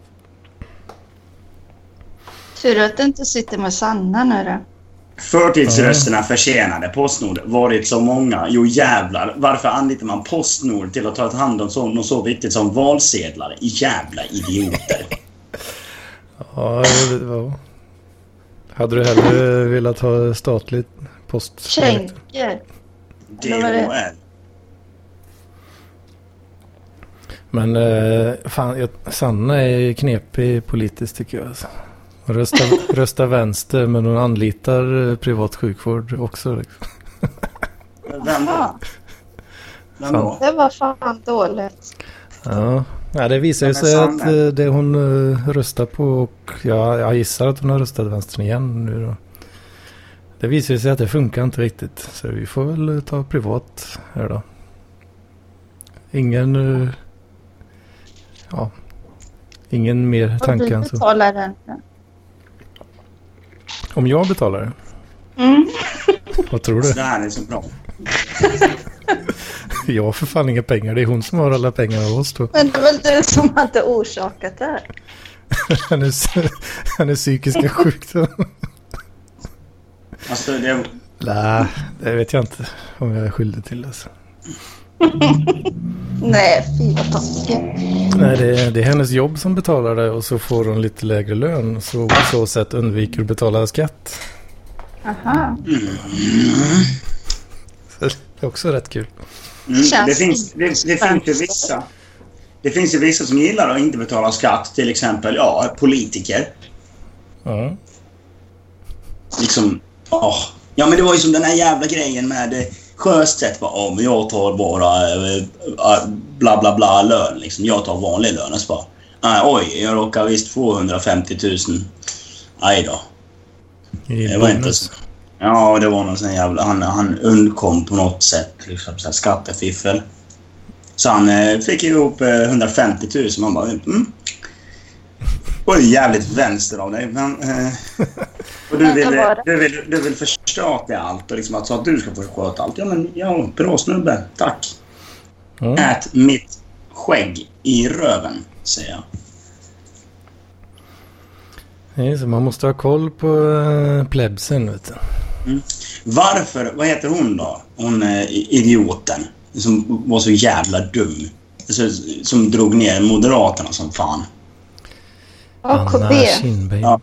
Tur att du inte sitter med Sanna nu då. Förtidsrösterna förtjänade Postnord varit så många. Jo jävlar, varför anlitar man Postnord till att ta hand om så, något så viktigt som valsedlar? Jävla idioter. Ja, det var... Hade du hellre velat ha statligt post? Det? DHL. Men eh, fan, jag, Sanna är knepig politiskt tycker jag. Alltså. Hon röstar, röstar vänster men hon anlitar eh, privat sjukvård också. Liksom. Vem då? Ja, Vem då? det var fan dåligt. Ja. ja, det visar ju sig att Sanna- eh, det hon eh, röstar på och jag, jag gissar att hon har röstat vänster igen nu då. Det visar ju sig att det funkar inte riktigt. Så vi får väl ta privat här då. Ingen... Ja. Ingen mer Och tanke än så. betalar den. Om jag betalar det? Mm. Vad tror du? Det här är så bra. Jag har för fan inga pengar. Det är hon som har alla pengar av oss då. Men det är väl du som hade orsakat det här? Hennes, hennes psykiska sjukdom. Alltså, det, Nej, det vet jag inte om jag är skyldig till. Alltså. Nej, fy vad taskigt. Nej, det är, det är hennes jobb som betalar det och så får hon lite lägre lön. Så på så sätt undviker att betala skatt. Aha. Så det är också rätt kul. mm, det, finns, det, det finns ju vissa. Det finns ju vissa som gillar att inte betala skatt. Till exempel, ja, politiker. Ja. liksom... åh. Ja, men det var ju som den här jävla grejen med eh, Sjöstedt. Bara, om jag tar bara eh, eh, bla bla bla lön. Liksom. Jag tar vanlig lön. Och så bara, nej, oj, jag råkar visst få 150 000. Aj då. I Det var inte bonus. så. Ja, det var någon sån jävla... Han, han undkom på något sätt. Liksom så här skattefiffel. Så han eh, fick ihop eh, 150 000. Man bara... Mm. Det var ju jävligt vänster av dig. Men, eh, och du vill, du vill, du vill förstatliga allt och liksom att, så att du ska få sköta allt. Ja, men ja, bra snubbe. Tack. Ja. Ät mitt skägg i röven, säger jag. Nej, så man måste ha koll på äh, plebsen, vet du. Varför, vad heter hon då? Hon eh, idioten. Som var så jävla dum. Alltså, som drog ner Moderaterna som fan. AKB. Anna Kinberg. Ja,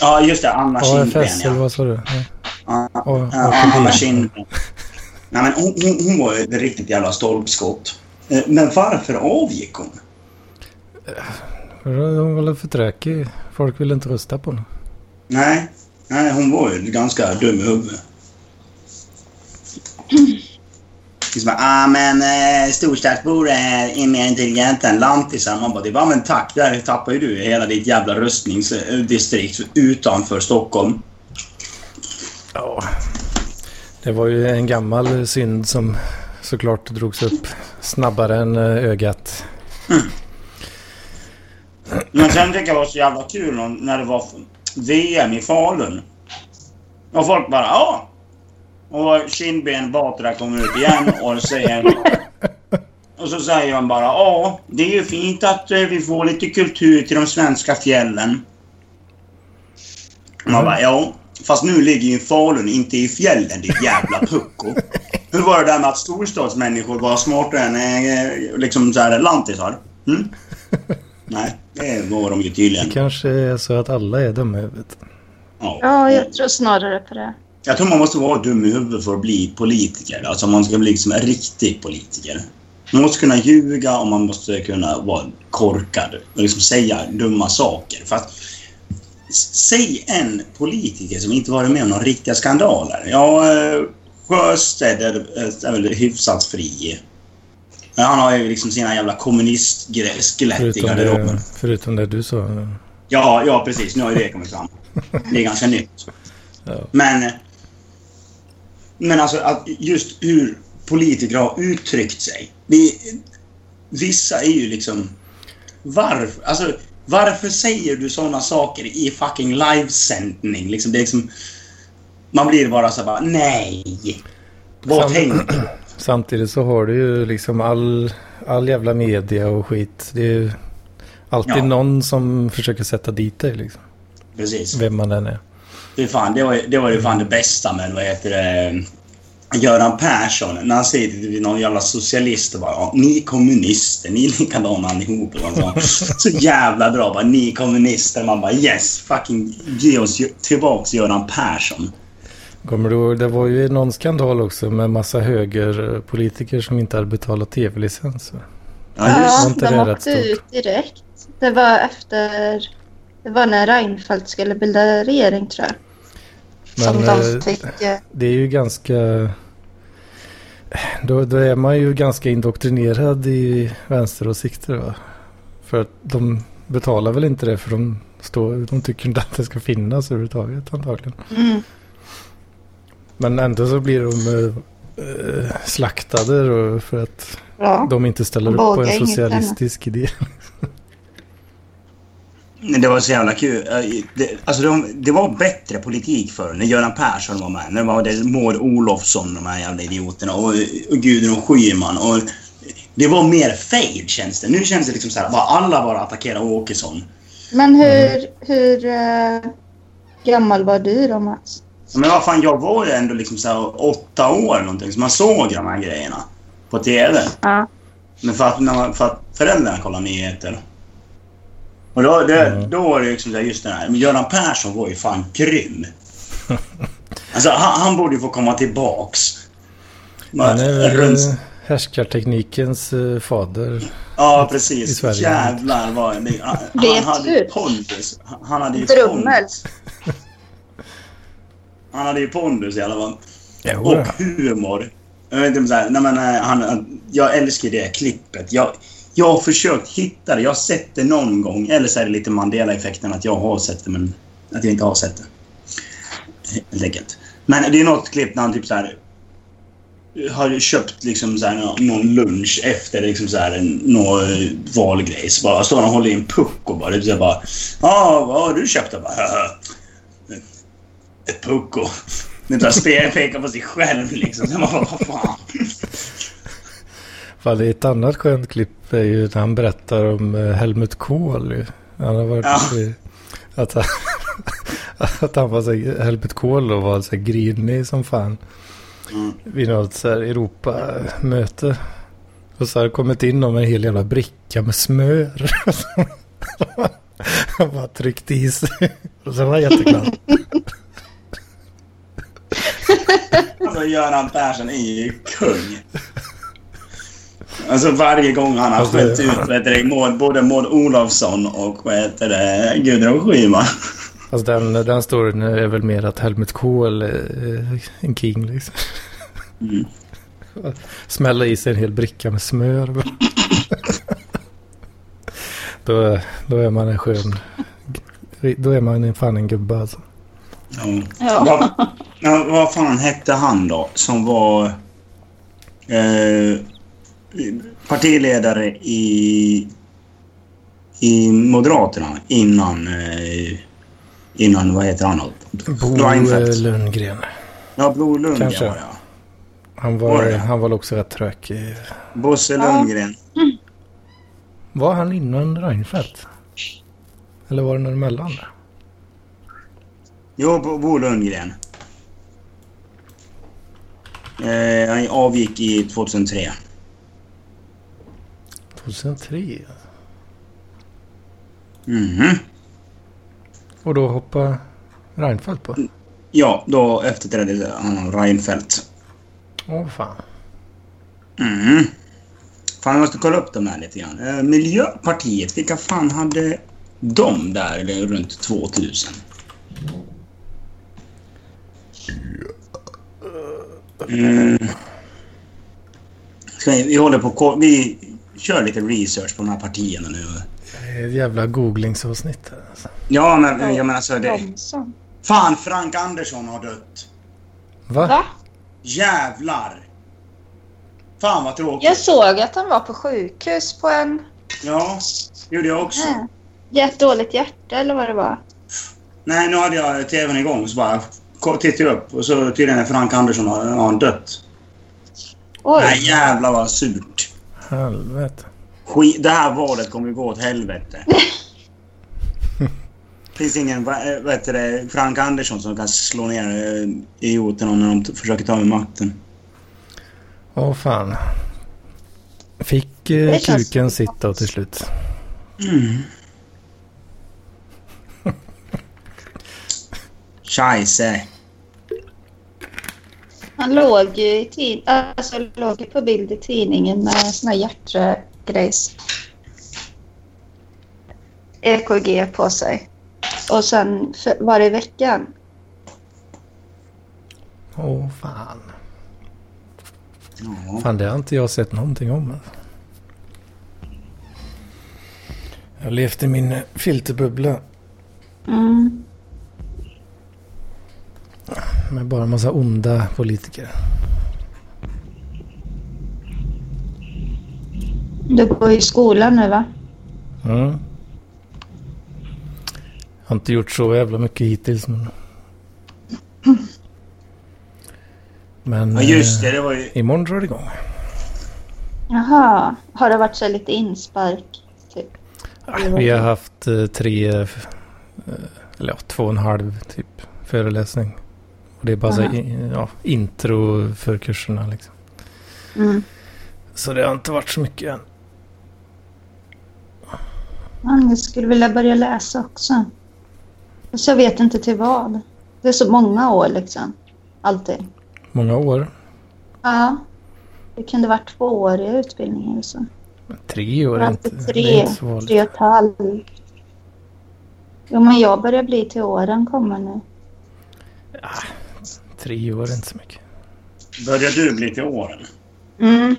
ja just det. Anna Kindgren, AFS, eller vad sa du? Ja. Anna Kindgren. Nej, men hon, hon, hon var ju ett riktigt jävla stolpskott. Eh, Men varför avgick hon? För Hon var väl för tråkig. Folk ville inte rösta på henne. Nej, nej hon var ju ganska dum i huvudet. Liksom ah men eh, storstadsbor är mer intelligenta än lantisar. Man bara, det var men tack, där tappar ju du hela ditt jävla röstningsdistrikt utanför Stockholm. Ja. Det var ju en gammal synd som såklart drogs upp snabbare än eh, ögat. Men sen tycker jag det var så jävla kul när- när det var VM i Falun. Och folk bara, ja. Och Kindben Batra kommer ut igen och säger... Och så säger han bara, ja, det är ju fint att eh, vi får lite kultur till de svenska fjällen. Man bara, ja. Fast nu ligger ju Falun inte i fjällen, ditt jävla pucko. Hur var det där med att storstadsmänniskor var smartare än eh, liksom så här lantisar? Mm? Nej, det var de ju tydligen. Det kanske är så att alla är dumma i huvudet. Ja, jag tror snarare på det. Jag tror man måste vara dum i huvudet för att bli politiker. Alltså man ska bli liksom en riktig politiker. Man måste kunna ljuga och man måste kunna vara korkad och liksom säga dumma saker. För att, säg en politiker som inte varit med om några riktiga skandaler. Ja, eh, Sjöstedt är, är väl hyfsat fri. Men han har ju liksom sina jävla kommunistskelett i Förutom garderoben. förutom det du sa. Ja, ja precis. Nu har ju det kommit fram. Det är ganska nytt. Men... Men alltså att just hur politiker har uttryckt sig. Vi, vissa är ju liksom... Varför? Alltså, varför säger du såna saker i fucking livesändning? Liksom, det är liksom... Man blir bara så bara, nej! Vad tänker du? Samtidigt så har du ju liksom all, all jävla media och skit. Det är ju alltid Ja. någon som försöker sätta dit dig liksom. Precis. Vem man än är. Det, fan, det, var, det var ju fan det bästa med, vad heter det, Göran Persson. När han säger till någon jävla socialist och bara ja, ni är kommunister, ni är likadana allihop. Och så, så jävla bra bara, ni är kommunister. Man bara yes, fucking ge oss tillbaks Göran Persson. Kommer du det var ju någon skandal också med massa högerpolitiker som inte hade betalat tv-licens. Ja, just Ja, inte de det rätt åkte ut direkt. Det var efter... Det var när Reinfeldt skulle bilda regering tror jag. Som Men de fick... eh, det är ju ganska... Då, då är man ju ganska indoktrinerad i vänsteråsikter va? För att de betalar väl inte det för de, står, de tycker inte att det ska finnas överhuvudtaget antagligen. Mm. Men ändå så blir de eh, slaktade då för att Ja. de inte ställer upp på en socialistisk idé. Det var så jävla kul. Eh, Det, alltså de, det var bättre politik förr när Göran Persson var med. När det var det Maud Olofsson, de här jävla idioterna. Och, och Gudrun Schyman. Och det var mer fade känns det. Nu känns det liksom så här, bara alla bara attackerar Åkesson. Men hur, hur eh, gammal var du då Mats? Men vad fan, jag var ju ändå liksom så här åtta år någonting, så man såg de här grejerna på TV. Ja. Men för att, för att föräldrarna kollar nyheter. Och då, det, Mm. då var det liksom så här, just det här. Men Göran Persson var ju fan grym. Alltså han, han borde ju få komma tillbaks. Han är väl Runt- eh, härskarteknikens eh, fader. Ja, i precis. Sverige. Jävlar vad... Det, han, han hade ju du? pondus. Han hade ju pondus. Han hade ju pondus i alla fall. Jo, Och humor. Jag vet inte om så här, nej men, eh, han, jag älskar det klippet. Jag, jag har försökt hitta det. Jag har sett det någon gång. Eller så är det lite Mandela-effekten att jag har sett det men att jag inte har sett det. Helt enkelt. Men det är något klipp när han typ så här eh, har köpt liksom så här, någon lunch efter liksom så här, någon eh, valgrej. Så bara står han och håller i en pucko bara. Bara Ja, vad har du köpt? Jag bara, ett pucko. Det pekar på sig själv liksom. Så man bara, vad fan. Är ett annat skönt klipp är ju när han berättar om eh, Helmut Kohl. Han har varit Ja. i- att, han, att han var så här, Helmut Kohl och var så här grinig som fan. Mm. Vid något så här Europamöte. Och så har det kommit in någon med en hel jävla bricka med smör. Han bara tryckt i sig. Och så var han jätteglad. Alltså Göran Persson är ju kung. Alltså varje gång han har Alltså, skällt ut vad heter det, Maud, både Maud Olofsson och vad heter det, Gudrun Schyman. Alltså den, den storyn är väl mer att Helmut Kohl är en king liksom. Mm. Smälla i sig en hel bricka med smör. då, då är man en skön... Då är man en fan en gubbe alltså. Ja. Ja. Vad, vad fan hette han då som var eh, partiledare i, i Moderaterna innan, eh, innan vad heter han? Bo Reinfeldt. Lundgren. Ja, Bo Lundgren Kanske. var det ja. Han Var var, han var också rätt trökig. Bosse Ja. Lundgren. Var han innan Reinfeldt? Eller var det någon emellan? Jo, Bo Lundgren. Eh, han avgick i 2003. 2003? Mhm. Och då hoppade Reinfeldt på? Ja, då efterträdde han Reinfeldt. Åh fan. Mm. Fan, jag måste kolla upp de här lite grann. Eh, Miljöpartiet, vilka fan hade de där eller runt 2000? Mm. Vi, håller på Vi kör lite research på de här partierna nu. Det är ett jävla googlingsavsnitt här alltså. Ja, men jag menar så det... Romson. Fan, Frank Andersson har dött. Va? Va? Jävlar! Fan vad tråkigt. Jag såg att han var på sjukhus på en... Ja, gjorde jag också. Äh, jättedåligt hjärta eller vad det var. Nej, nu hade jag tvn igång så bara tittade jag upp och så tydligen är Frank Andersson har, har dött. Oj. Nej jävlar vad surt. Helvete. Skit, det här valet kommer gå åt helvete. finns ingen heter det, Frank Andersson som kan slå ner eh, idioterna när de försöker ta över makten. Åh fan. Fick eh, kuken sitta och till slut? Mm. Scheisse. Han låg ju i tid, alltså låg på bild i tidningen med sån här hjärtgrejs. EKG på sig. Och sen var det i veckan. Åh fan. Ja. Fan det har inte jag sett någonting om. Jag har levt i min filterbubbla Mm. Med bara en massa onda politiker. Du går i skolan nu va? Mm. Har inte gjort så jävla mycket hittills men... Men ja just det, eh, det var ju... imorgon drar det igång. Jaha. Har det varit så lite inspark? Typ? Vi har haft eh, tre, eh, eller ja, två och en halv typ föreläsning. Och det är bara så, Aha. i- ja, intro för kurserna liksom. Mm. Så det har inte varit så mycket än. Ja, jag skulle vilja börja läsa också. Så jag vet inte till vad. Det är så många år liksom. Alltid. Många år. Ja. Det kunde vara tvååriga utbildningar och så. Tre år är inte, det är tre, inte så vanligt. tre och ett halvt. Jo, men jag börjar bli till åren kommer nu. Tre år är inte så mycket. Börjar du bli till åren? Mm.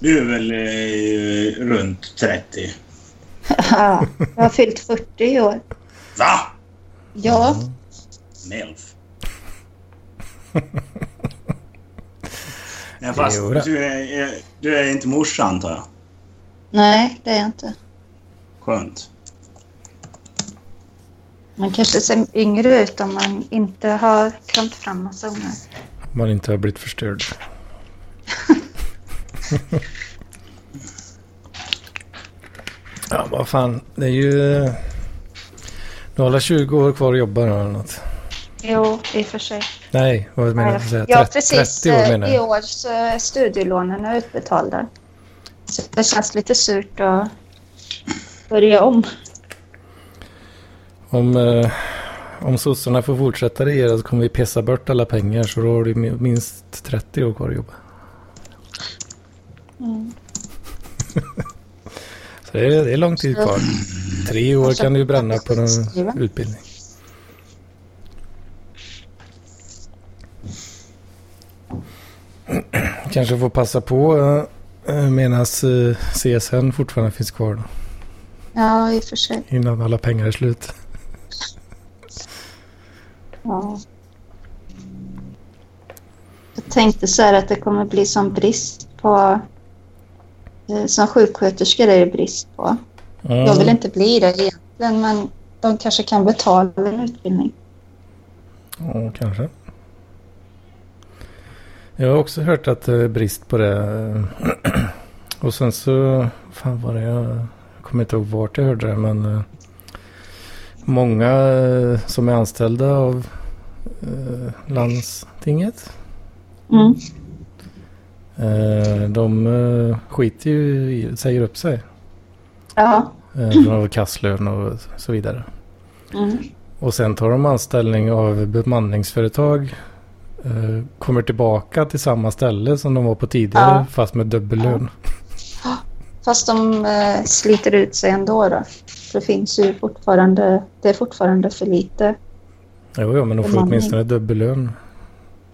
Du är väl eh, runt 30? Ja, jag har fyllt 40 i år. Va? Ja, Melf. Nej, fast du är, du är inte morsa antar jag? nej det är jag inte. Skönt. Man kanske ser yngre ut om man inte har krömt fram massa ungar. Om man inte har blivit förstörd. ja, vad fan. Det är ju... Du har alla 20 år kvar att jobba eller något. Jo, i och för sig. Nej, vad menar du? Säga? Ja, 30, precis. 30 år eh, menar I jag. år så är studielånen utbetalda. Så det känns lite surt att börja om. Om, eh, om sossarna får fortsätta regera så kommer vi pissa bort alla pengar så då har du mi- minst 30 år kvar att jobba. Mm. Så det är, det är lång tid kvar. Tre år kan du bränna på någon utbildning. Kanske får passa på uh, medan CSN fortfarande finns kvar då, Ja, i och för sig. innan alla pengar är slut. Ja. Jag tänkte så här att det kommer bli sån brist på... eh, Som sjuksköterskor är det brist på. Jag vill inte bli det egentligen, men de kanske kan betala en utbildning. Ja, kanske. Jag har också hört att det är brist på det. Och sen så, fan var det jag, jag kommer inte ihåg vart jag hörde det men eh, många eh, som är anställda av eh, landstinget Mm. eh, de eh, skiter ju i, säger upp sig. Ja. Eh, från kasslön och så vidare. Mm. Och sen tar de anställning av bemanningsföretag. Eh, kommer tillbaka till samma ställe som de var på tidigare Ja. fast med dubbellön. Fast de eh, sliter ut sig ändå då. Det finns ju fortfarande, det är fortfarande för lite. Jo, jo, men de får Bemanning. åtminstone dubbellön.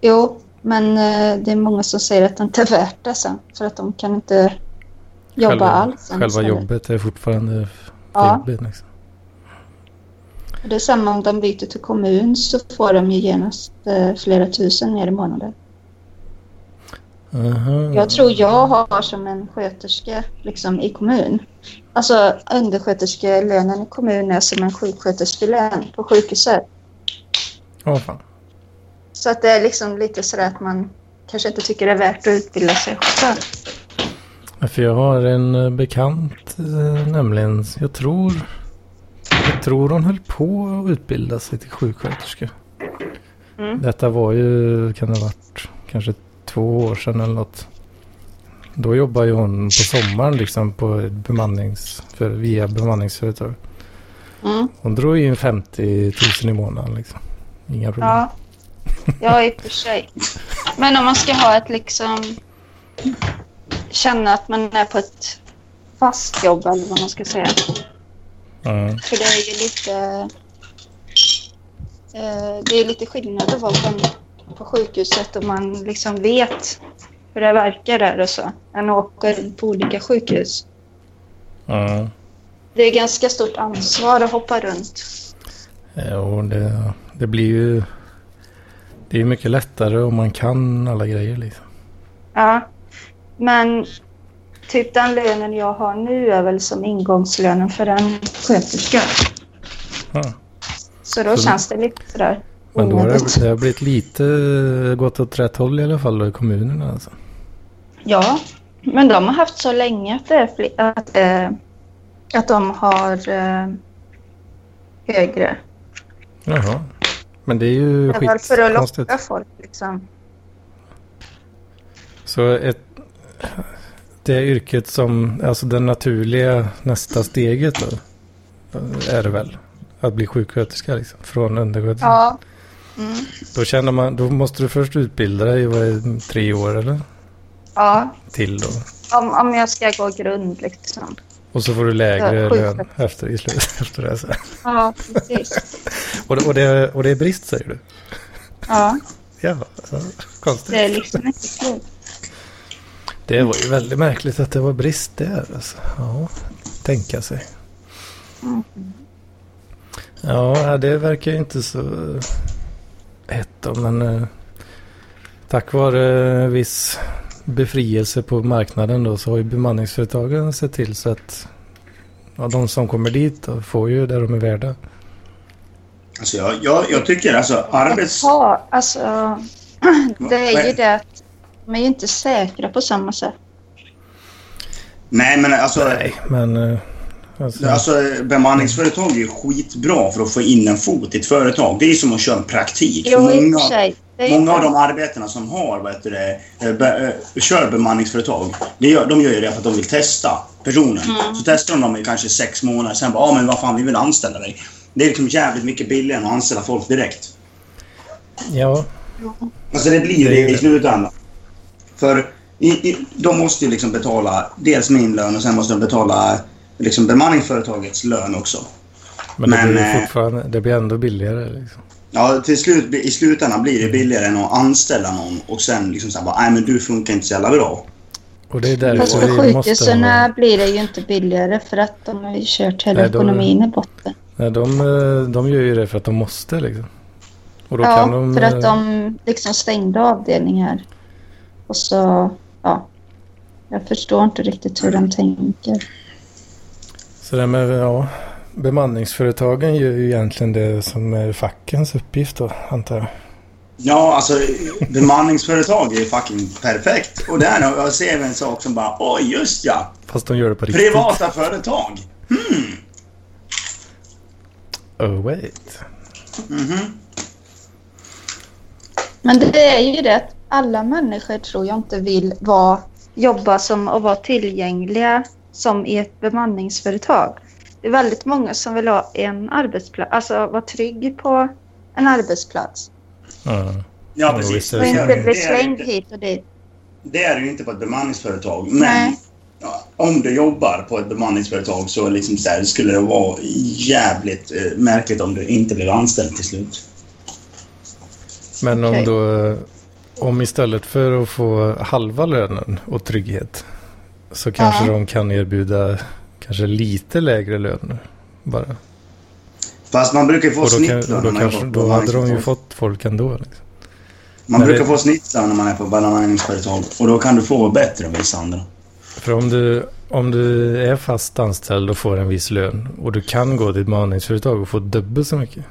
Jo, men eh, det är många som säger att det inte är värt det sen. För att de kan inte jobba själva, alls. Själva istället. jobbet är fortfarande Ja. jobbigt. Liksom. Det är samma om de byter till kommun så får de ju genast eh, flera tusen mer i månaden. Aha. Jag tror jag har som en sköterska liksom, i kommun. Alltså undersköterskelönen i kommun är som en sjuksköterskelön på sjukhuset. Ja, fan. Så att det är liksom lite sådär att man kanske inte tycker det är värt att utbilda sig själv. För jag har en eh, bekant eh, nämligen. Jag tror, jag tror hon höll på att utbilda sig till sjuksköterska. Mm. Detta var ju, kan det ha varit, kanske två år sedan eller något. Då jobbade ju hon på sommaren liksom på bemannings, för, via bemanningsföretag. Mm. Hon drog in 50 000 i månaden liksom. Inga problem. Ja. ja, i och för sig. Men om man ska ha ett liksom... Känna att man är på ett fast jobb eller vad man ska säga. Ja. För det är ju lite... Eh, det är lite skillnad att vara på, på sjukhuset och man liksom vet hur det verkar där och så. Än att åka runt på olika sjukhus. Ja. Det är ganska stort ansvar att hoppa runt. Jo, det, det blir ju... Det är mycket lättare om man kan alla grejer liksom. Ja, men typ den lönen jag har nu är väl som ingångslönen för en sköterska. Ja. Så då Så- känns det lite sådär Men då har det, det har blivit lite gått åt rätt håll i alla fall i kommunerna alltså. Ja, men de har haft så länge att, det är fler, att, eh, att de har eh, högre. Jaha. Men det är ju Det väl för att locka folk liksom. Så ett, det yrket som, alltså det naturliga nästa steget då, är det väl? Att bli sjuksköterska liksom, från undersköterska. Ja. Mm. Då känner man, då måste du först utbilda dig, det, tre år eller? Ja, Till då. om, om jag ska gå grund liksom. Och så får du lägre Ja, lön efter, i slut, efter det. Så. Ja, precis. Och, det- och, det, och det är brist säger du? Ja, Ja, konstigt. det är liksom inte klokt. Det var ju väldigt märkligt att det var brist där. Alltså. Ja, tänka sig. Ja, det verkar ju inte så hett då, men eh, tack vare viss befrielse på marknaden då så har ju bemanningsföretagen sett till så att ja, de som kommer dit då får ju det de är värda. Alltså jag, jag, jag tycker alltså arbets... Ja, alltså. Det är ju det att de är ju inte säkra på samma sätt. Nej, men alltså... Nej, men eh, alltså, Alltså bemanningsföretag är ju skitbra för att få in en fot i ett företag. Det är ju som att köra en praktik. Jo, många, ju många av de arbetarna som har, vad heter det, eh, be, eh, kör bemanningsföretag, det gör, de gör ju det för att de vill testa personen. Mm. Så testar de dem i kanske sex månader, sen bara, ah, men vad fan, vi vill anställa dig. Det är liksom jävligt mycket billigare än att anställa folk direkt. ja, Alltså det blir Det är det ju i slutändan. För i, i, de måste ju liksom betala dels min lön och sen måste de betala liksom bemanningsföretagets lön också. men, det Men, blir eh, fortfarande det blir ändå billigare. Liksom. Ja, till slut, i slutändan blir det billigare än att anställa någon och sen liksom såhär bara, nej men du funkar inte så jävla bra. Och det är Fast därför för vi måste sjukhusen ha... blir det ju inte billigare för att de har ju kört hela Nej, de- ekonomin i botten. Nej, de, eh, de gör ju det för att de måste liksom. Och då Ja, kan de... för att eh, de liksom stängde avdelningar. Och så, ja. Jag förstår inte riktigt hur de tänker. Så det med, ja, bemanningsföretagen gör ju egentligen det som är fackens uppgift då, antar jag. Ja, alltså bemanningsföretag är ju fucking perfekt. Och där jag ser vi en sak som bara, oj just ja, Fast de gör det på riktigt. privata företag. Oh wait. Mhm. Men det är ju det att alla människor tror jag inte vill vara, jobba som och vara tillgängliga som i ett bemanningsföretag. Det är väldigt många som vill ha en arbetsplats, alltså vara trygg på en arbetsplats. Ja. Ja, precis. Och inte bli det, är, slängd inte- hit och dit. det är det ju inte på ett bemanningsföretag. Men Nej. om du jobbar på ett bemanningsföretag så, liksom så här, skulle det vara jävligt eh, märkligt om du inte blev anställd till slut. Men om Okej. då... eh, Om istället för att få halva lönen och trygghet så kanske Ja. de kan erbjuda kanske lite lägre lön bara. Fast man brukar ju få då, snittlön då, när kanske, på då hade de ju fått folk ändå. Liksom. Man Men brukar det- få snittlön när man är på bemanningsföretag och då kan du få bättre än vissa andra. För om du, om du är fast anställd och får en viss lön och du kan gå till ett bemanningsföretag och få dubbelt så mycket.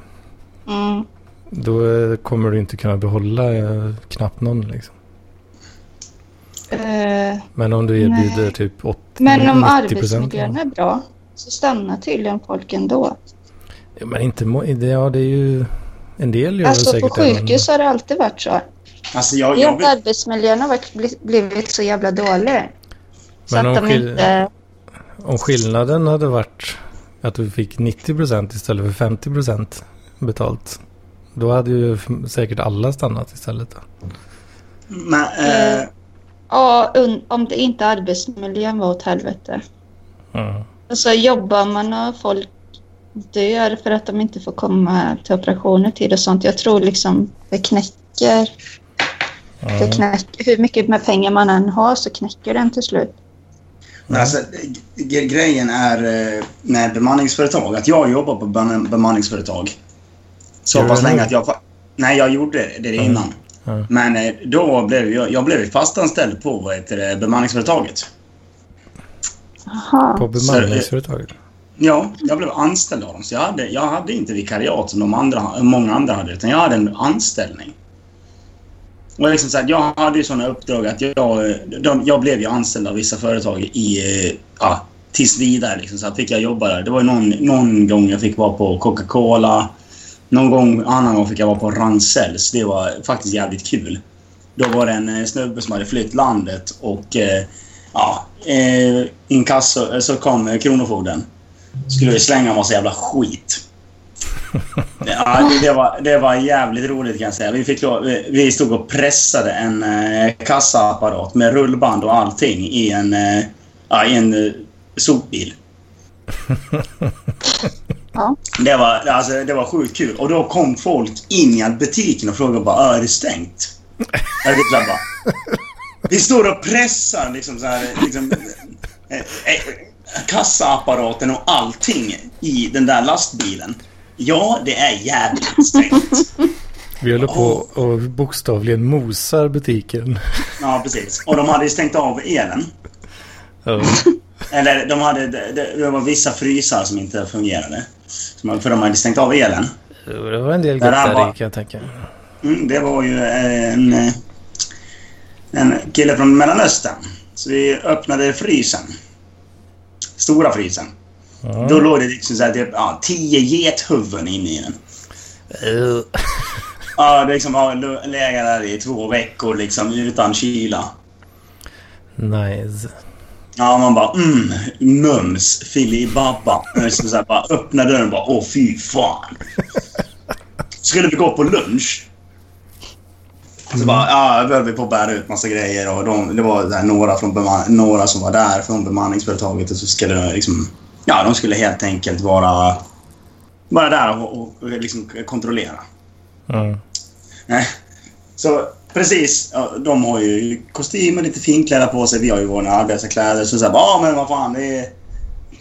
Mm. Då eh, kommer du inte kunna behålla eh, knappt någon. Liksom. Eh, Men om du erbjuder Nej. typ 80, men om 90 procent. arbetsmiljön är bra så stannar tydligen folk ändå. Ja, men inte, ja det är ju en del gör Alltså på säkert det. men- sjukhus har det alltid varit så. Alltså jag, Det är jag, att arbetsmiljön har varit- blivit så jävla dålig. Så Men att om de skil- inte... Om skillnaden hade varit att du fick 90 procent istället för 50 procent betalt. Då hade ju säkert alla stannat istället. Men, eh, Ja, om det inte arbetsmiljön var åt helvete. Ja. Alltså jobbar man och folk dör för att de inte får komma till operationer tid och sånt. Jag tror liksom det knäcker. Det Ja. knäcker. Hur mycket med pengar man än har så knäcker den till slut. Men alltså, grejen är eh, med bemanningsföretag, att jag jobbar på beman- bemanningsföretag så pass det länge att jag... Nej, jag gjorde det Mm. innan. Ja. Men eh, då blev jag, jag blev fastanställd på vad heter det, bemanningsföretaget. Jaha. På bemanningsföretaget. Ja, jag blev anställd av dem. Så jag hade, jag hade inte vikariat som de andra, många andra hade, utan jag hade en anställning. Och liksom så här, jag hade ju sådana uppdrag att jag, de, jag blev ju anställd av vissa företag i, eh, ja, tills vidare. Liksom, så fick jag jobba där. Det var någon, någon gång jag fick vara på Coca-Cola. Någon gång, annan gång fick jag vara på Ragn-Sells. Det var faktiskt jävligt kul. Då var det en eh, snubbe som hade flytt landet och eh, ja, eh, inkasso, eh, så kom eh, Kronofogden. Skulle vi slänga massa jävla skit. Ja, det, var, det var jävligt roligt kan jag säga. Vi, fick, vi, stod och pressade en eh, kassaapparat med rullband och allting i en, eh, i en sopbil. Ja. Det var, alltså, det var sjukt kul. Och då kom folk in i butiken och frågade bara "Ah, är det stängt? Jag vet inte, bara, Vi står och pressar liksom så här, liksom, eh, eh, kassaapparaten och allting i den där lastbilen. Ja, det är jävligt strängt. Vi håller på och bokstavligen mosar butiken. Ja, precis. Och de hade stängt av elen. Ja. Eller de hade, det, det var vissa frysar som inte fungerade. För de hade stängt av elen. Det var en del gott där var- kan jag tänka. Mm, det var ju en, eh, en kille från Mellanöstern. Så vi öppnade frysen. Stora frysen. Då låg det liksom så här, typ, ja, tio gethuvuden inne i den. Uh, Ja, det liksom har legat där i två veckor liksom utan kyla. nice. Ja, man bara mm, mums, filibabba. Så så bara öppna dörren och bara åh fy fan. Skulle vi gå på lunch. Så bara, ja, då höll vi på att bära ut massa grejer och de, det var där några, från beman, några som var där från bemanningsföretaget och så skulle de liksom, ja, de skulle helt enkelt vara, vara där och, och, och liksom kontrollera. Mm. Så precis, de har ju kostymer, lite finkläder på sig. Vi har ju våra arbetarkläder. Så såhär, ja men vad fan, det är...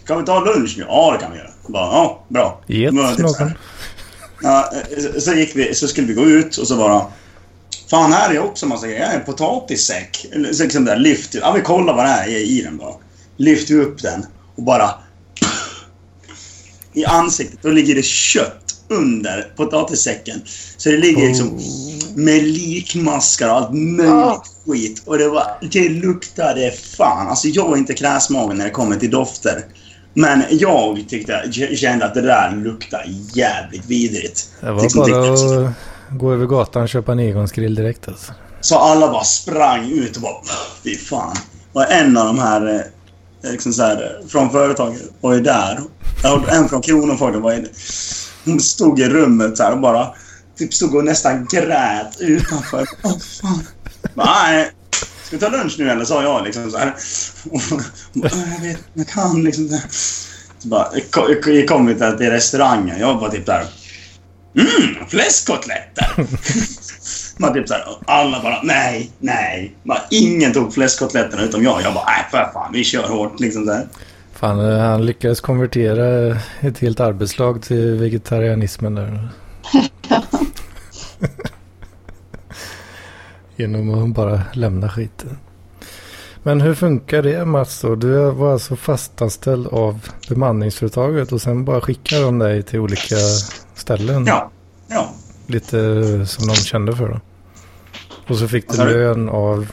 Kan vi ta lunch nu? Ja, det kan vi göra. Bara, ja, bra. Get Men så här. någon. Ja, eh, så, gick vi, så skulle vi gå ut och så bara... Fan, här är också massa grejer. En potatissäck. Liksom där, lyft, ja, vi kollar vad det är i den bara. Lyfter vi upp den och bara... I ansiktet. Då ligger det kött under potatissäcken. Så det ligger liksom med likmaskar och allt möjligt Ah. skit. Och det, var, det luktade fan. Alltså jag är inte kräsmagen när det kommer till dofter. Men jag tyckte, kände att det där luktade jävligt vidrigt. Det var Liksom, bara att gå över gatan och köpa en Egonsgrill direkt alltså. Så alla bara sprang ut och bara fy fan. Och en av de här, eh, liksom så här eh, från företaget var ju där. En från Kronofogden var ju hon stod i rummet så här och bara typ stod och nästan grät utanför. Åh fan. Nej. Ska vi ta lunch nu eller? sa jag liksom så här. Och, bara, jag vet jag kan liksom. Så. Så bara, jag kom vi till restaurangen. Jag var typ där. Mm, fläskkotletter! Man typ såhär, alla bara nej, nej. Bara, ingen tog fläskkotletterna utom jag. Jag bara, nej för fan, vi kör hårt liksom så här. Fan, eh, han lyckades konvertera ett helt arbetslag till vegetarianismen där. Genom att bara lämna skiten. Men hur funkar det Mats då? Du var alltså fastanställd av bemanningsföretaget och sen bara skickar de dig till olika ställen. Ja, ja. Lite som de kände för då. Och så fick du lön av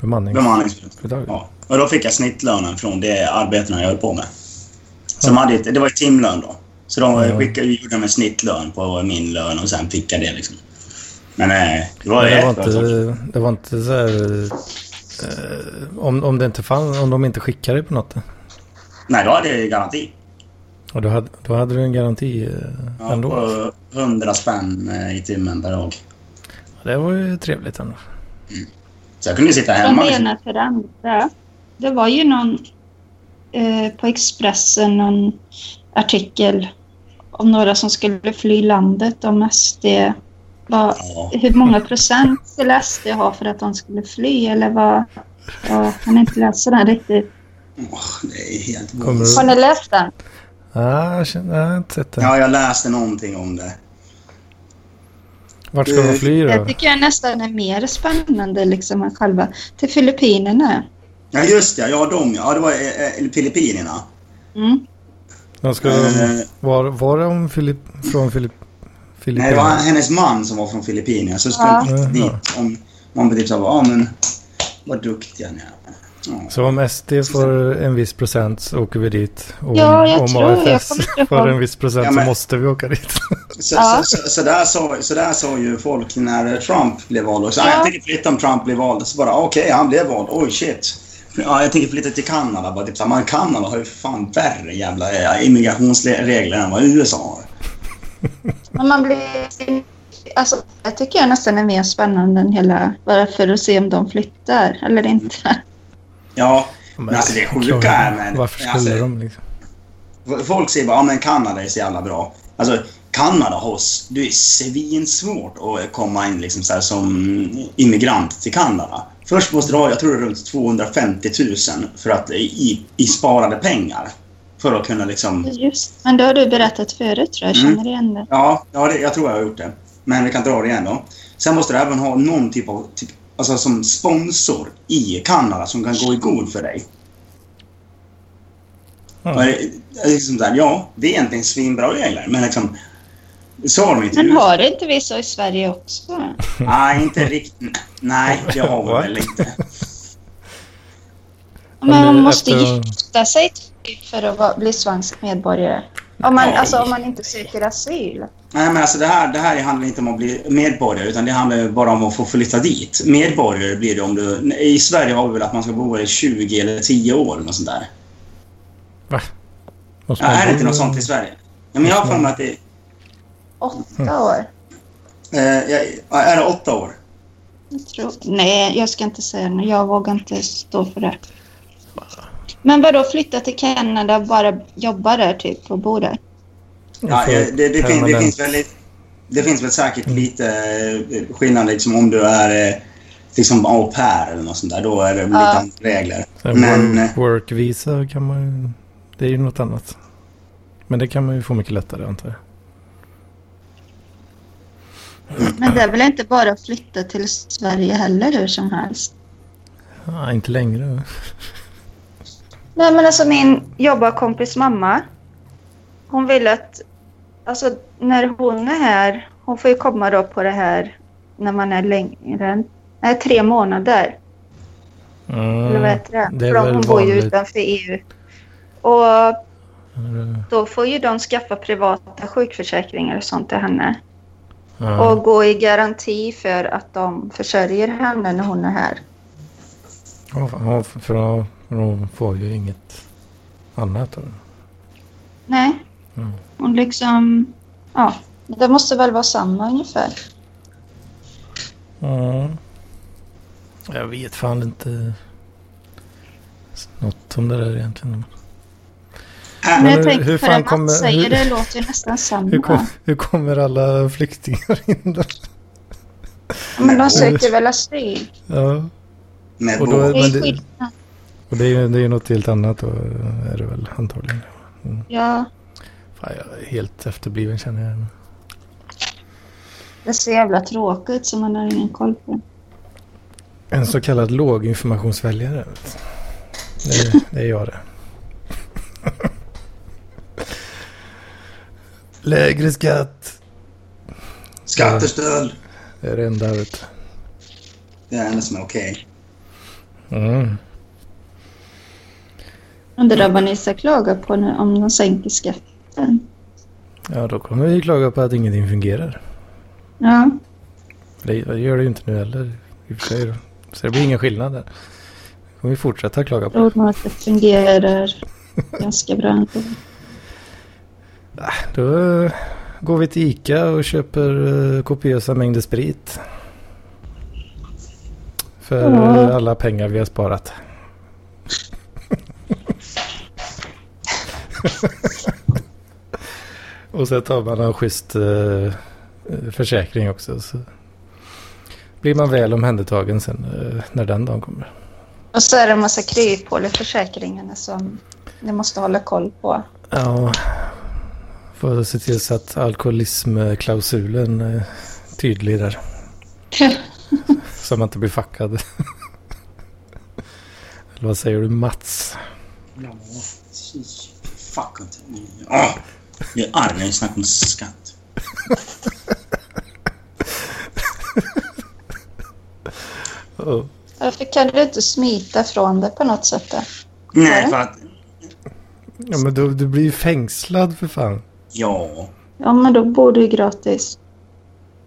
bemanningsföretaget. Bemanningsföretag. Ja. Och då fick jag snittlönen från det arbetena jag höll på med. Så de hade ett, det var ett timlön då. Så de Ja. skickade, gjorde de en snittlön på min lön och sen fick jag det liksom. Men eh, det var Men det, var inte, det var inte så här... Eh, om, om det inte fanns, om de inte skickade dig på något. Nej, då hade jag garanti. Och då hade, då hade du en garanti eh, Ja, ändå. på 100 spänn eh, i timmen per dag. Det var ju trevligt ändå. Så jag kunde sitta hemma. det Liksom. Det. Det var ju någon eh, på Expressen, någon artikel om några som skulle fly landet om SD. Vad, Ja. hur många procent skulle SD ha för att de skulle fly? Eller vad? Jag kan inte läsa den riktigt. Det är helt. Har ni läst den? Ah, jag, känner, jag har inte sett det. Ja, jag läste någonting om det. Vart ska de fly Det då? tycker jag nästan är mer spännande liksom än själva till Filippinerna. Ja, just det. Ja, de ja. Det var eh, eh, Filippinerna. Mm. Ska, Eh. var, var de Filip, från Filip, Nej, det var Filippinerna? hennes man som var från Filippinerna. Så skulle Ja. de dit. Om, man typ sa, ja men vad duktiga ni är. Så om SD får en viss procent så åker vi dit. Och Ja, jag om AFS får en viss procent Ja, så men- måste vi åka dit. Så, Ja. så, så, så, där sa, så där sa ju folk när Trump blev vald. Så, Ja. ah, jag tänker flytta om Trump blir vald. Så bara, okej, han blev vald. Oj, shit. Ja, jag tänker flytta till Kanada. Bara, typ, man, Kanada har ju fan värre jävla eh, immigrationsregler än vad USA har. Men man blir... Alltså, jag tycker jag nästan är mer spännande än hela... Bara för att se om de flyttar eller inte. Ja, men alltså det sjuka är. Varför skulle alltså, de liksom? Folk säger bara, ja men Kanada är så jävla bra. Alltså, Kanada har s- det är svinsvårt att komma in liksom så här, som immigrant till Kanada. Först måste du ha, jag tror det är runt 250 000 för att, i, i sparade pengar. För att kunna liksom... Just. Men det har du berättat förut tror jag. Jag Mm. känner igen det. Ja, ja det, jag tror jag har gjort det. Men vi kan dra det igen då. Sen måste du även ha någon typ av, typ, alltså som sponsor i Kanada som kan gå i god för dig. Är liksom här, ja, det är egentligen svinbra regler, men liksom... Inte Men har inte vi så i Sverige också? Nej, inte riktigt. Nej, det har vi väl inte. Men man måste efter- gifta sig typ för att bli svensk medborgare. Om man, Nej. alltså, om man inte söker asyl. Nej, men alltså det här, det här handlar inte om att bli medborgare, utan det handlar ju bara om att få flytta dit. Medborgare blir det om du... I Sverige har vi väl att man ska bo i 20 eller 10 år eller sånt där. Ja, man är det inte något sånt i Sverige? Ja, men jag har för mig att det... Åtta år. Eh, jag, ja, är det åtta år? Jag tror, nej, jag ska inte säga det. Jag vågar inte stå för det. Men vadå, flytta till Kanada och bara jobba där typ och bo där? Ja, eh, det, det, fin, det, finns väl det finns väl säkert lite eh, skillnad liksom om du är eh, liksom au pair eller något sånt där. Då är det lite Ja. andra regler. Men... work, work visa kan man ju... Det är ju något annat. Men det kan man ju få mycket lättare antar jag. Men det är väl inte bara att flytta till Sverige heller hur som helst? Ja, inte längre. Nej men alltså min jobbarkompis mamma. Hon vill att, alltså när hon är här, hon får ju komma då på det här när man är längre än, nej tre månader. Mm, Eller vad heter det? det är För väl hon bor ju utanför EU. Och då får ju de skaffa privata sjukförsäkringar och sånt till henne. Ja. Och gå i garanti för att de försörjer henne när hon är här. Ja, för- hon får ju inget annat. då. Nej. Mm. Hon liksom, ja, det måste väl vara samma ungefär. Ja. Jag vet fan inte något om det där egentligen. Men Men jag hur- tänker hur fan det Mats säger hur- det låter ju nästan samma. Hur, kom, hur kommer alla flyktingar in då? Men de söker väl asyl? Ja, med och då. Det Men är det- och det är ju det är något helt annat då är det väl antagligen. Ja, Fan, jag är helt efterbliven känner jag. det är så jävla tråkigt så man har ingen koll på. En så kallad låginformationsväljare. Det, det är jag det. Lägre skatt. Skattestöld. Det är det enda vet du. Det är det enda som är okej. Mm. Undrar vad ni ska klaga på nu om de sänker skatten. Ja, då kommer vi klaga på att ingenting fungerar. Ja, Det gör det ju inte nu heller. I och för sig då. Så det blir ingen skillnad där. Det kommer vi fortsätta klaga jag på. tror nog att det fungerar ganska bra ändå. Då eh, går vi till Ica och köper eh, kopiösa mängder sprit. För Ja. eh, alla pengar vi har sparat. och så tar man en schysst eh, försäkring också. Så blir man väl omhändertagen sen eh, när den dagen kommer. Och så är det en massa kryphål i försäkringarna som ni måste hålla koll på. Ja, får se till så att alkoholismklausulen är tydlig där. Så man inte blir fuckad. Eller vad säger du Mats? Ja, inte. Ah, jag är arg när jag snackar om skatt. Oh. Varför kan du inte smita från det på något sätt? Då? Nej, för att... Ja, men du, du blir ju fängslad för fan. Ja. Ja, men då bor du ju gratis.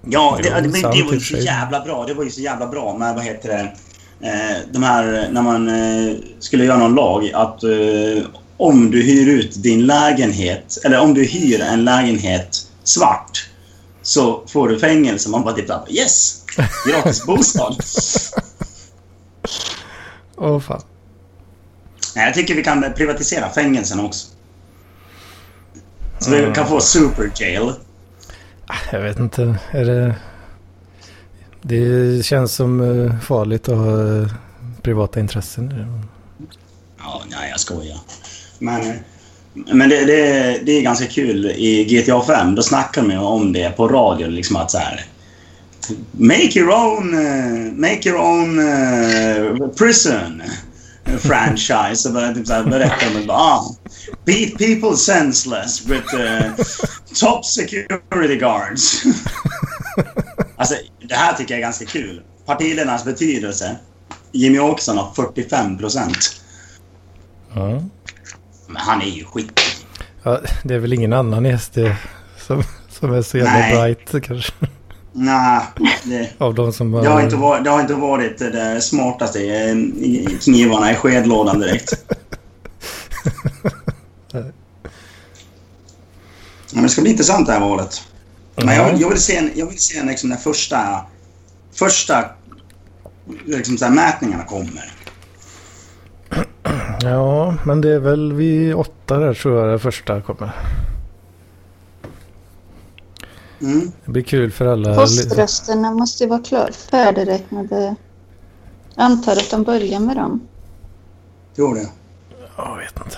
Ja, det, det, det, det var ju så jävla bra. Det var ju så jävla bra med, vad heter det, eh, de här, när man eh, skulle göra någon lag att eh, om du hyr ut din lägenhet, eller om du hyr en lägenhet svart så får du fängelse. Man bara typ såhär, yes! Gratis bostad. Åh fan. Nej, jag tycker vi kan privatisera fängelsen också. Så Mm. vi kan få super jail. Jag vet inte. Är det... Det känns som eh, farligt att ha eh, privata intressen. det. Ja, nej, jag skojar. Men, men det, det, det är ganska kul. I GTA 5 då snackar ju om det på radio. Liksom att så här, Make your own, eh, make your own eh, franchise. Och bara, typ så här, berättar de bara, ah, beat people senseless with eh, top security guards. alltså, det här tycker jag är ganska kul. Partiledarnas betydelse. Jimmy Åkesson har 45 procent. Ja. Men han är ju skit. Ja, det är väl ingen annan i SD som, som är så jävla Nej. bright kanske. Nej, det, Av de som bara... det, har inte varit, det har inte varit det smartaste eh, knivarna i skedlådan direkt. Men det ska bli intressant det här valet. Men jag, jag vill se, en, jag vill se en, liksom, när första, första liksom, så här, mätningarna kommer. Ja, men det är väl vid åtta där tror jag det första kommer. Mm. Det blir kul för alla. Poströsterna måste ju vara klar, färdigräknade. Jag antar att de börjar med dem. Tror det. Jag vet inte.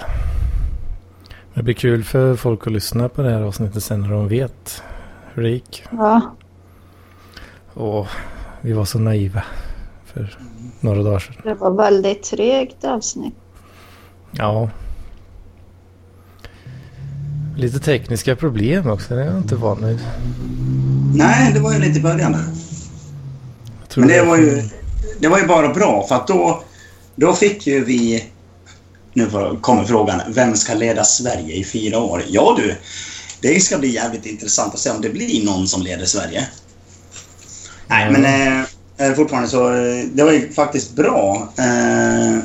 Det blir kul för folk att lyssna på det här avsnittet sen när de vet hur det gick. Ja, Och vi var så naiva för några dagar sedan. det var väldigt trögt avsnitt. Ja. Lite tekniska problem också. Det är jag inte van vid. Nej, det var ju lite i början där. Men det var ju, det var ju bara bra för att då, då fick ju vi... Nu kommer frågan, vem ska leda Sverige i fyra år? Ja du, det ska bli jävligt intressant att se om det blir någon som leder Sverige. Nej, men eh, fortfarande så, eh, det var ju faktiskt bra. Eh,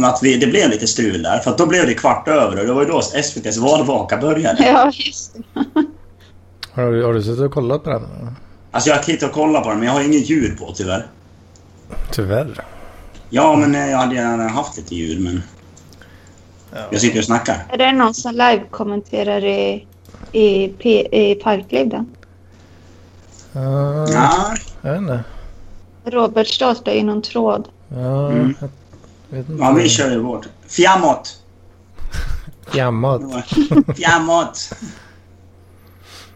med att vi, det blev lite strul där, för att då blev det kvart över och det var ju då SVTs valvaka började. Ja, just. Har du, har du suttit och kollat på den? Alltså jag har tittat och kollat på den, men jag har ingen ljud på tyvärr. Tyvärr. Ja, men eh, jag hade gärna haft lite ljud, men... Jag sitter och snackar. Är det någon som live-kommenterar i, i, P, i Parkliv då? Ja, Ja, jag vet inte. Robert startar i någon tråd. Ja, Mm. jag. Ja vi kör ju vårt. Fjamot! Gammalt. Fjamot!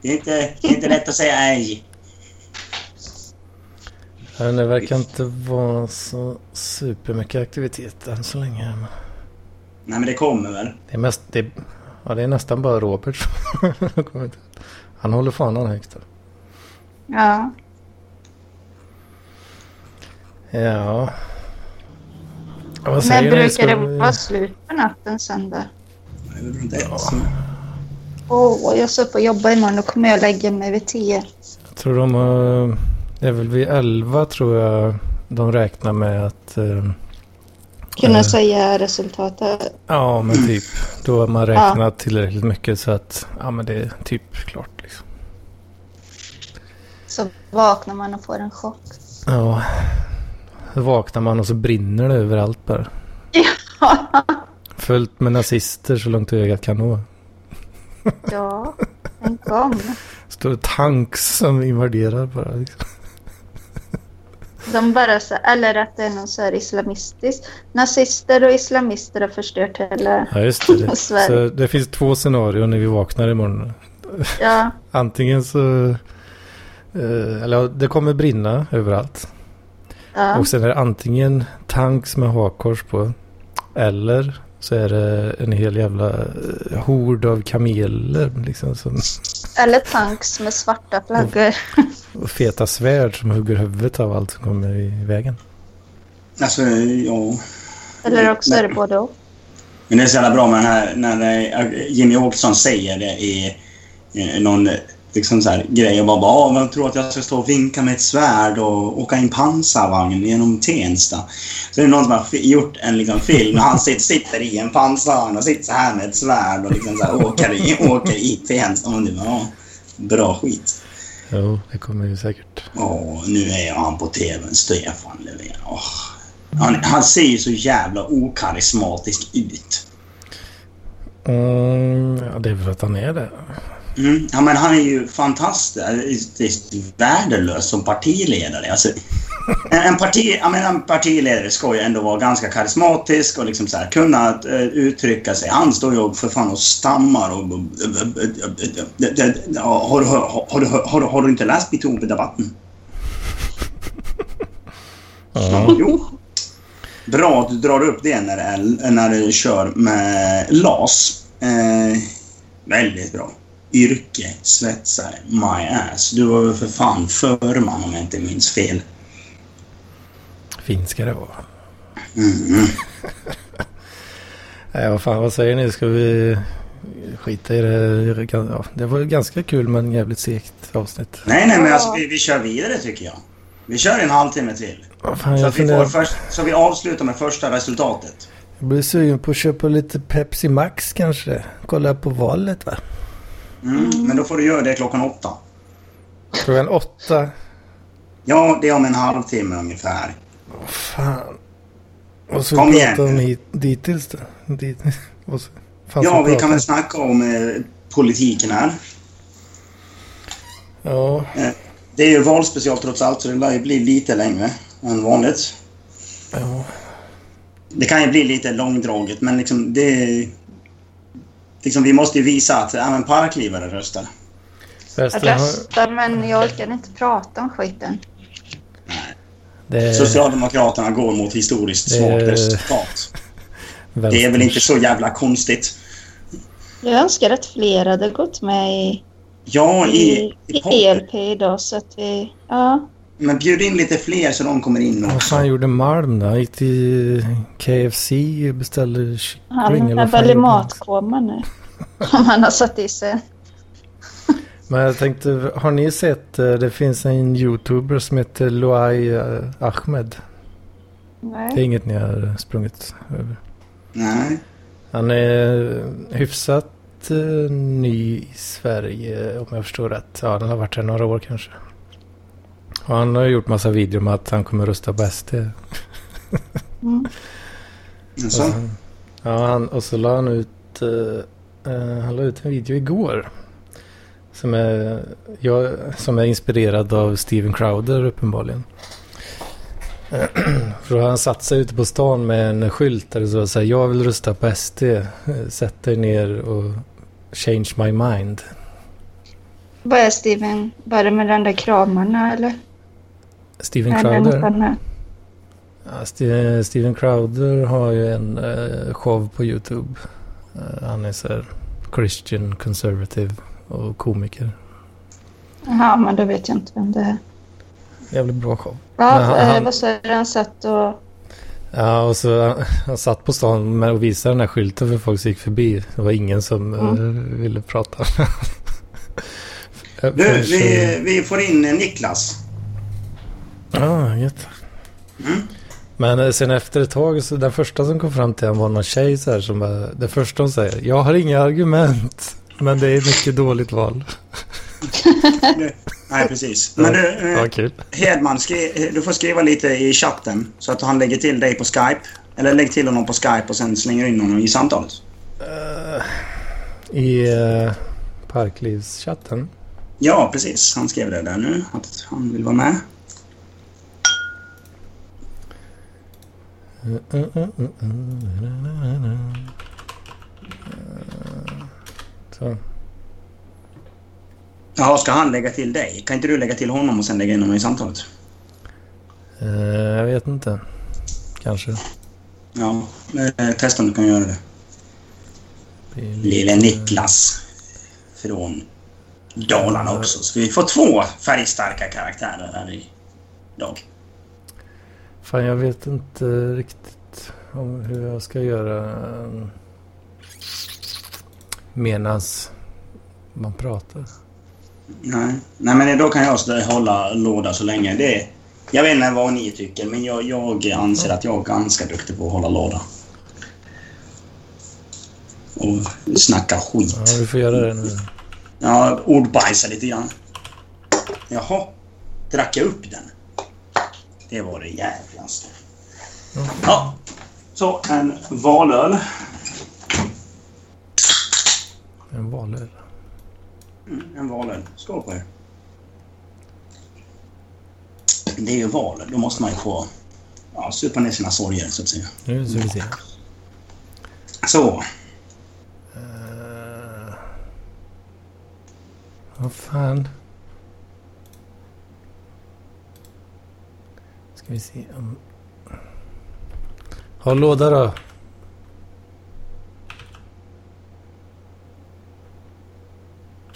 Det är inte, det är inte lätt att säga ej. Ja, Det verkar inte vara så supermycket aktivitet än så länge. men Nej, men det kommer väl. Det är, mest, det, ja, det är nästan bara Robert som Han håller fanan högt. Ja. Ja. Ja vad När brukar Ska det vi- vara slut på natten sen då? Ett som- Åh, jag ska upp och jobba imorgon. Då kommer jag lägga mig vid tio. Jag tror de har... Det är väl vid 11 tror jag de räknar med att... eh, Kunna Eh. säga resultatet. Ja, men typ. Då har man räknat tillräckligt mycket så att ja, men det är typ klart. Liksom. Så vaknar man och får en chock. Ja. Vaknar man och så brinner det överallt bara. Fullt med nazister så långt ögat kan nå. Ja, tänk om. Står tanks som invaderar bara. Liksom. De bara så, eller att det är någon så här islamistisk. Nazister och islamister har förstört hela... Ja, just det. Sverige. Så det finns två scenarier när vi vaknar imorgon. Ja, Antingen så... eh, Eller ja, det kommer brinna överallt. Ja. Och sen är det antingen tanks med hakkors på. Eller så är det en hel jävla eh, hord av kameler. Liksom, som, Eller tanks med svarta flaggor. och feta svärd som hugger huvudet av allt som kommer i vägen. Alltså, ja. Eller också är det både och. Men det är så jävla bra med den här, när Jimmy Åkesson säger det i någon liksom så här, grej och bara, bara "Ah, vem tror att jag ska stå och vinka med ett svärd och åka i en pansarvagn genom Tensta? Så det är någon som har gjort en liksom, film när han sitter, sitter i en pansarvagn och sitter så här med ett svärd och liksom så här, åker, i, åker i Tensta. Och bara, ja, bra skit. Jo, det kommer ju säkert. Åh, nu är han på TVn, Stefan Löfven. Åh. Han, han ser ju så jävla okarismatisk ut. Mm, ja, det är väl för att han är det. Mm. Ja, men han är ju fantastiskt värdelös som partiledare. Alltså, en, en, parti, jag menar, en partiledare ska ju ändå vara ganska karismatisk och liksom så här, kunna uh, uttrycka sig. Han står ju för fan och stammar och... Har, du- har, har, du- har, du- har du inte läst metoo-debatten? Ja. Jo. Bra att du drar upp det när, det är, när du kör med LAS. Eh, väldigt bra. Yrke, svetsare, my ass. Du var väl för fan förman om jag inte minns fel. Fint ska det vara. Mm. Nej, vad fan, vad säger ni? Ska vi skita i det? Ja, det var ju ganska kul men jävligt segt avsnitt. Nej, nej, men alltså, vi, vi kör vidare tycker jag. Vi kör en halvtimme till. Vad fan, Så att vi, får först, så vi avslutar med första resultatet. jag blir sugen på att köpa lite Pepsi Max kanske. Kolla på valet va? Mm. Men då får du göra det klockan åtta. Klockan åtta. Ja, det är om en halvtimme ungefär. Fan. Vad ska Kom vi igen hit, dittills då? Dit, vad ska- fan Ja, vi kan väl snacka om eh, politiken här. Ja, Det är ju valspecial trots allt, så det lär ju bli lite längre än vanligt. ja. Det kan ju bli lite långdraget, men liksom det... Liksom vi måste ju visa att även parklivare röstar. Jag röstar men jag orkar inte prata om skiten. det, Socialdemokraterna går mot historiskt Det- svagt resultat. Det är väl inte så jävla konstigt. Jag önskar att fler hade gått med i, Ja, i, i, i i podden. ELP idag så att vi... Ja, Men bjud in lite fler så de kommer in Vad också. fan gjorde Malm då? Han gick till KFC och beställde kyckling han eller är vad väl i matkoma nu. Om han har satt i sig. Men jag tänkte, har ni sett, eh, det finns en YouTuber som heter Loai eh, Ahmed. Det är Nej. inget ni har sprungit över. Nej. Han är hyfsat eh, ny i Sverige om jag förstår rätt. Ja, han har varit här några år kanske. Och han har gjort massa videor om att han kommer rösta på SD. Mm. Och sen- Ja, han, och så la han ut, eh, han la ut en video igår. Som är, jag, som är inspirerad av Steven Crowder uppenbarligen. För då har han satt sig ute på stan med en skylt där det står så här, jag vill rösta på SD. Sätt dig ner och change my mind. Vad är Steven? Vad är det med den där kramarna eller? Steven Crowder. Ja, Ste- Steven Crowder har ju en eh, show på YouTube. Eh, han är så här Christian conservative och komiker. Jaha, men då vet jag inte vem det är. Jävligt bra show. Ja, han- eh, han- vad sa du? Han satt och... Ja, och så han satt på stan med och visade den här skylten för folk som gick förbi. Det var ingen som eh, ville prata. du, vi, vi får in Niklas. Ja, gött. Mm. Men eh, sen efter ett tag, så den första som kom fram till honom var någon tjej så här som bara, det första hon säger, jag har inga argument, men det är ett mycket dåligt val. Nej, precis. Men du, eh, Ja, kul. Hedman, skri, du får skriva lite i chatten så att han lägger till dig på Skype. Eller lägg till honom på Skype och sen slänger in honom i samtalet. I uh, Parklivschatten. Ja, precis. Han skrev det där nu, att han vill vara med. Mm, mm, mm, mm, mm, mm. Så. Jaha, ska han lägga till dig? Kan inte du lägga till honom och sen lägga in honom i samtalet? Eh, jag vet inte. Kanske. Ja, eh, testa om du kan göra det. Lille Niklas. Från Dalarna också. Så vi får två färgstarka karaktärer här idag. Fan, jag vet inte riktigt om hur jag ska göra eh, medans man pratar. Nej. Nej, men då kan jag hålla låda så länge. Det, jag vet inte vad ni tycker, men jag, jag anser att jag är ganska duktig på att hålla låda. Och snacka skit. Ja, vi får göra det nu. Ja, ordbajsa lite grann. Jaha. Drack jag upp den? Det var det jävlaste. Ja. Så, en valöl. En valöl. Mm, en valöl. Skål på er. Det är ju val. Då måste man ju få ja, supa ner sina sorger, så att säga. Nu ska vi se. Så. Uh, vad fan. Ska vi se om... Ha låda då.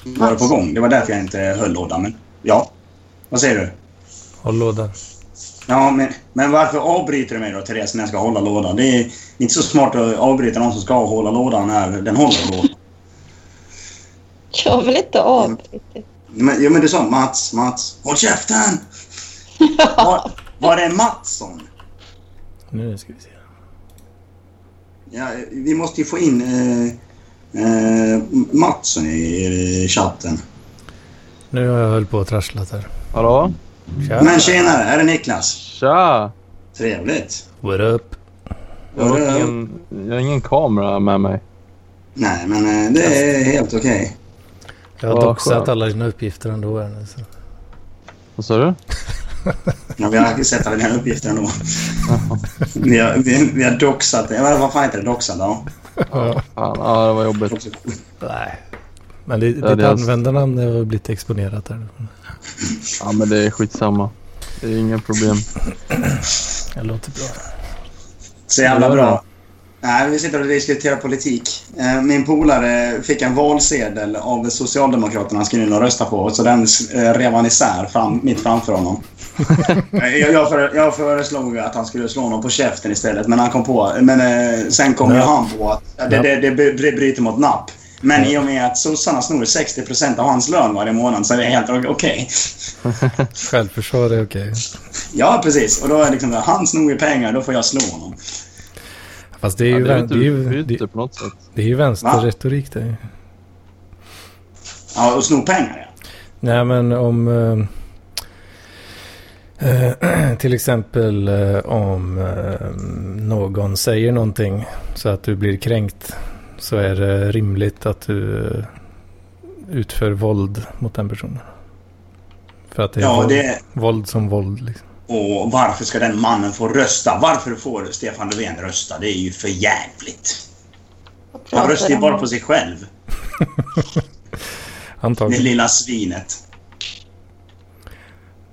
Var det på gång? Det var därför jag inte höll lådan. Men ja. Vad säger du? Ha låda. Ja, men, men varför avbryter du mig då, Therese, när jag ska hålla lådan? Det är inte så smart att avbryta någon som ska hålla lådan när den håller lådan. Jag har väl inte avbrutit. Men, ja, men du sa Mats, Mats. Håll käften! var är Mattsson? Nu ska vi se. Ja, vi måste ju få in eh, eh, Mattsson i, i chatten. Nu har jag höll på att trassla här. Hallå? Tja. Men tjenare, här är Niklas. Tja! Trevligt. What up? Jag har, ingen, jag har ingen kamera med mig. Nej, men eh, det är helt okej. Jag har doxat alla dina uppgifter ändå. Här nu, så. Vad sa du? Ja, vi har sett alla dina uppgifter ändå. vi, har, vi, vi har doxat det. Vad fan heter det? Doxat? Ja. Ja. Fan, ja, det var jobbigt. Nej. Men det, Ja, ditt det är- användarnamn har blivit exponerat här. Ja, men det är skitsamma. Det är inga problem. Det låter bra. Så jävla bra. Nej, vi sitter och diskuterar politik. Eh, Min polare fick en valsedel av Socialdemokraterna han skulle in och rösta på. Så den eh, rev han isär fram, mitt framför honom. Eh, jag, jag, för, jag föreslog att han skulle slå honom på käften istället. Men han kom på... Men sen kom ju han på att det, det, det, det bryter mot napp. Men i och med att sossarna snor 60% av hans lön varje månad så är det helt okej. Självförsvar är okej. Ja, precis. Och då är det liksom han snor ju pengar, då får jag slå honom. Fast det är Ja, ju, det är vän, det är ju, det, utbyte på något sätt. det är ju vänsterretorik det. Ja, och sno pengar ja. Nej men om... eh, eh, till exempel eh, om eh, någon säger någonting så att du blir kränkt. Så är det rimligt att du eh, utför våld mot den personen. För att det är Ja, våld, det... våld som våld. Liksom. Och varför ska den mannen få rösta? Varför får Stefan Löfven rösta? Det är ju för jävligt. Han röstar ju bara på sig själv. Det Antagligen. lilla svinet.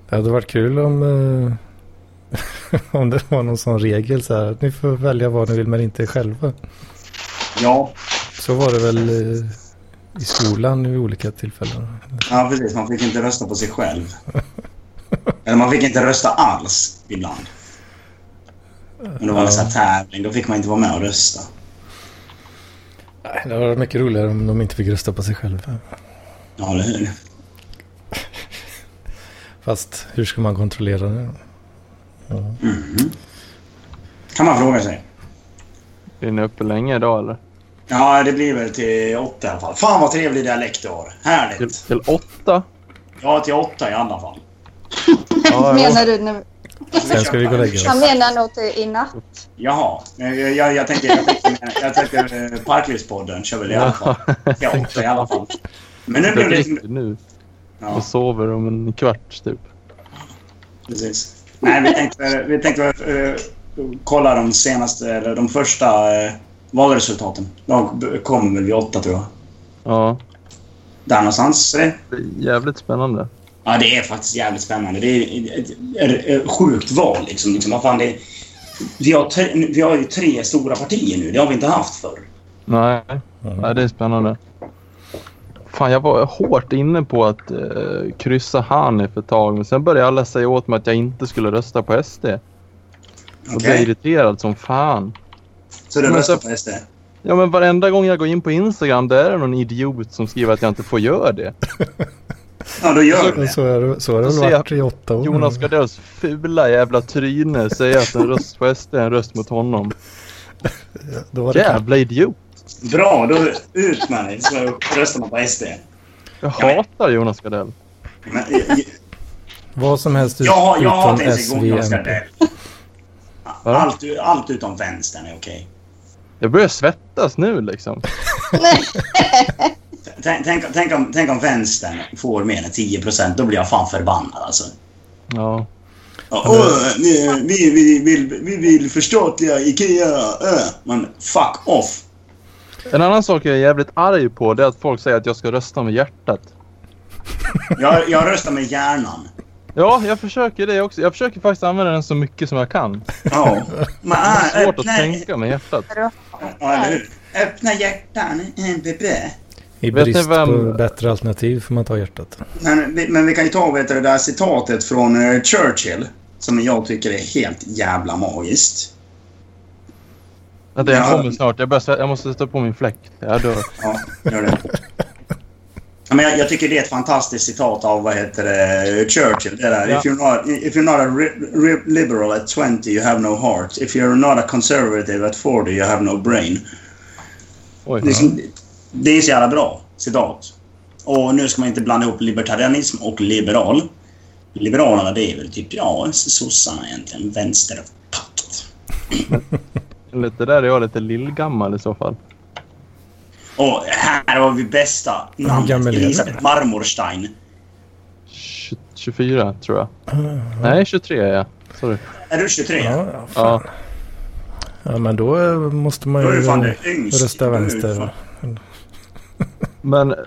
Det hade varit kul om, eh, om det var någon sån regel så här. Att ni får välja vad ni vill men inte själva. Ja, Så var det väl eh, i skolan vid olika tillfällen. ja, precis. Man fick inte rösta på sig själv. Eller man fick inte rösta alls ibland. Men det var en sån här tävling. Då fick man inte vara med och rösta. Nej, det var mycket roligare om de inte fick rösta på sig själva. Ja, eller hur? Fast hur ska man kontrollera det? Ja. Kan man fråga sig. Är ni uppe länge idag eller? Ja, det blir väl till åtta i alla fall. Fan vad trevlig dialekt du har. Till, Härligt. till åtta? Ja, till åtta i alla fall. Ja, Menar du nu? Sen ska vi gå och lägga Han oss. menar nog till i natt. Jaha. Jag, jag, jag tänker, jag tänker, jag tänker eh, Parklivspodden kör väl i alla fall. Till åtta i alla fall. Men nu blev det... räcker nu. Ja, Jag sover om en kvart typ. precis. Nej, vi tänkte, vi tänkte eh, kolla de senaste, eller de första eh, valresultaten. De kommer väl vid åtta tror jag. Ja, Där någonstans. det är jävligt spännande. Ja, det är faktiskt jävligt spännande. Det är ett, ett, ett sjukt val liksom. liksom vad fan, det, vi, har tre, vi har ju tre stora partier nu. Det har vi inte haft förr. Nej, Nej det är spännande. Fan, jag var hårt inne på att uh, kryssa Hanif ett tag, men sen började alla säga åt mig att jag inte skulle rösta på SD. Och blir irriterad som fan. Så du röstar på SD? Ja, men varenda gång jag går in på Instagram där är det någon idiot som skriver att jag inte får göra det. Ja, då gör Men det. så så har det väl varit i åtta år. Jonas Gardells fula jävla tryne säger att en röst på SD är en röst mot honom. Då var det. Jävla idiot. Bra, då ut med dig så röstar man på SD. Jag Ja, men- hatar Jonas Gardell. Men, jag, Vad som helst ut, jag, har- jag utom SVMP. Allt, allt utom vänstern är okej. Jag börjar svettas nu liksom. Tänk, tänk, tänk, om, tänk om vänstern får mer än 10 procent, då blir jag fan förbannad alltså. Ja. Ja, vi, vi, vi, vill, vi vill förstatliga IKEA. Äh. Men fuck off. En annan sak jag är jävligt arg på det är att folk säger att jag ska rösta med hjärtat. Jag, jag röstar med hjärnan. Ja, jag försöker det också. Jag försöker faktiskt använda den så mycket som jag kan. Ja. Men, Det är äh, svårt att öppna, tänka med hjärtat. Ja, eller hur? Öppna hjärtan, NBB. I Vet brist vem- på bättre alternativ får man ta hjärtat. Men, vi- men vi kan ju ta vet du, det där citatet från eh, Churchill. Som jag tycker är helt jävla magiskt. Vänta, jag Ja. kommer snart. Jag, börjar, jag måste sätta på min fläkt. Jag dör. Ja, gör det. Ja, Men jag, jag tycker det är ett fantastiskt citat av vad heter det, Churchill. Det där. Ja. If, you're not, if you're not a ri- ri- liberal at 20 you have no heart. If you're not a conservative at 40 you have no brain. Oj. Så, det är så jävla bra citat. Och nu ska man inte blanda ihop libertarianism och liberal. Liberalerna det är väl typ, ja, sossarna egentligen. Vänsterpakt. Lite där är jag lite lillgammal i så fall. Och här har vi bästa namnet. Elisabeth Marmorstein. 20, 24 tror jag. Nej, 23 är jag. Sorry. Är du 23? Ja, ja. Ja. ja, men då måste man ju det rösta vänster. Men eh,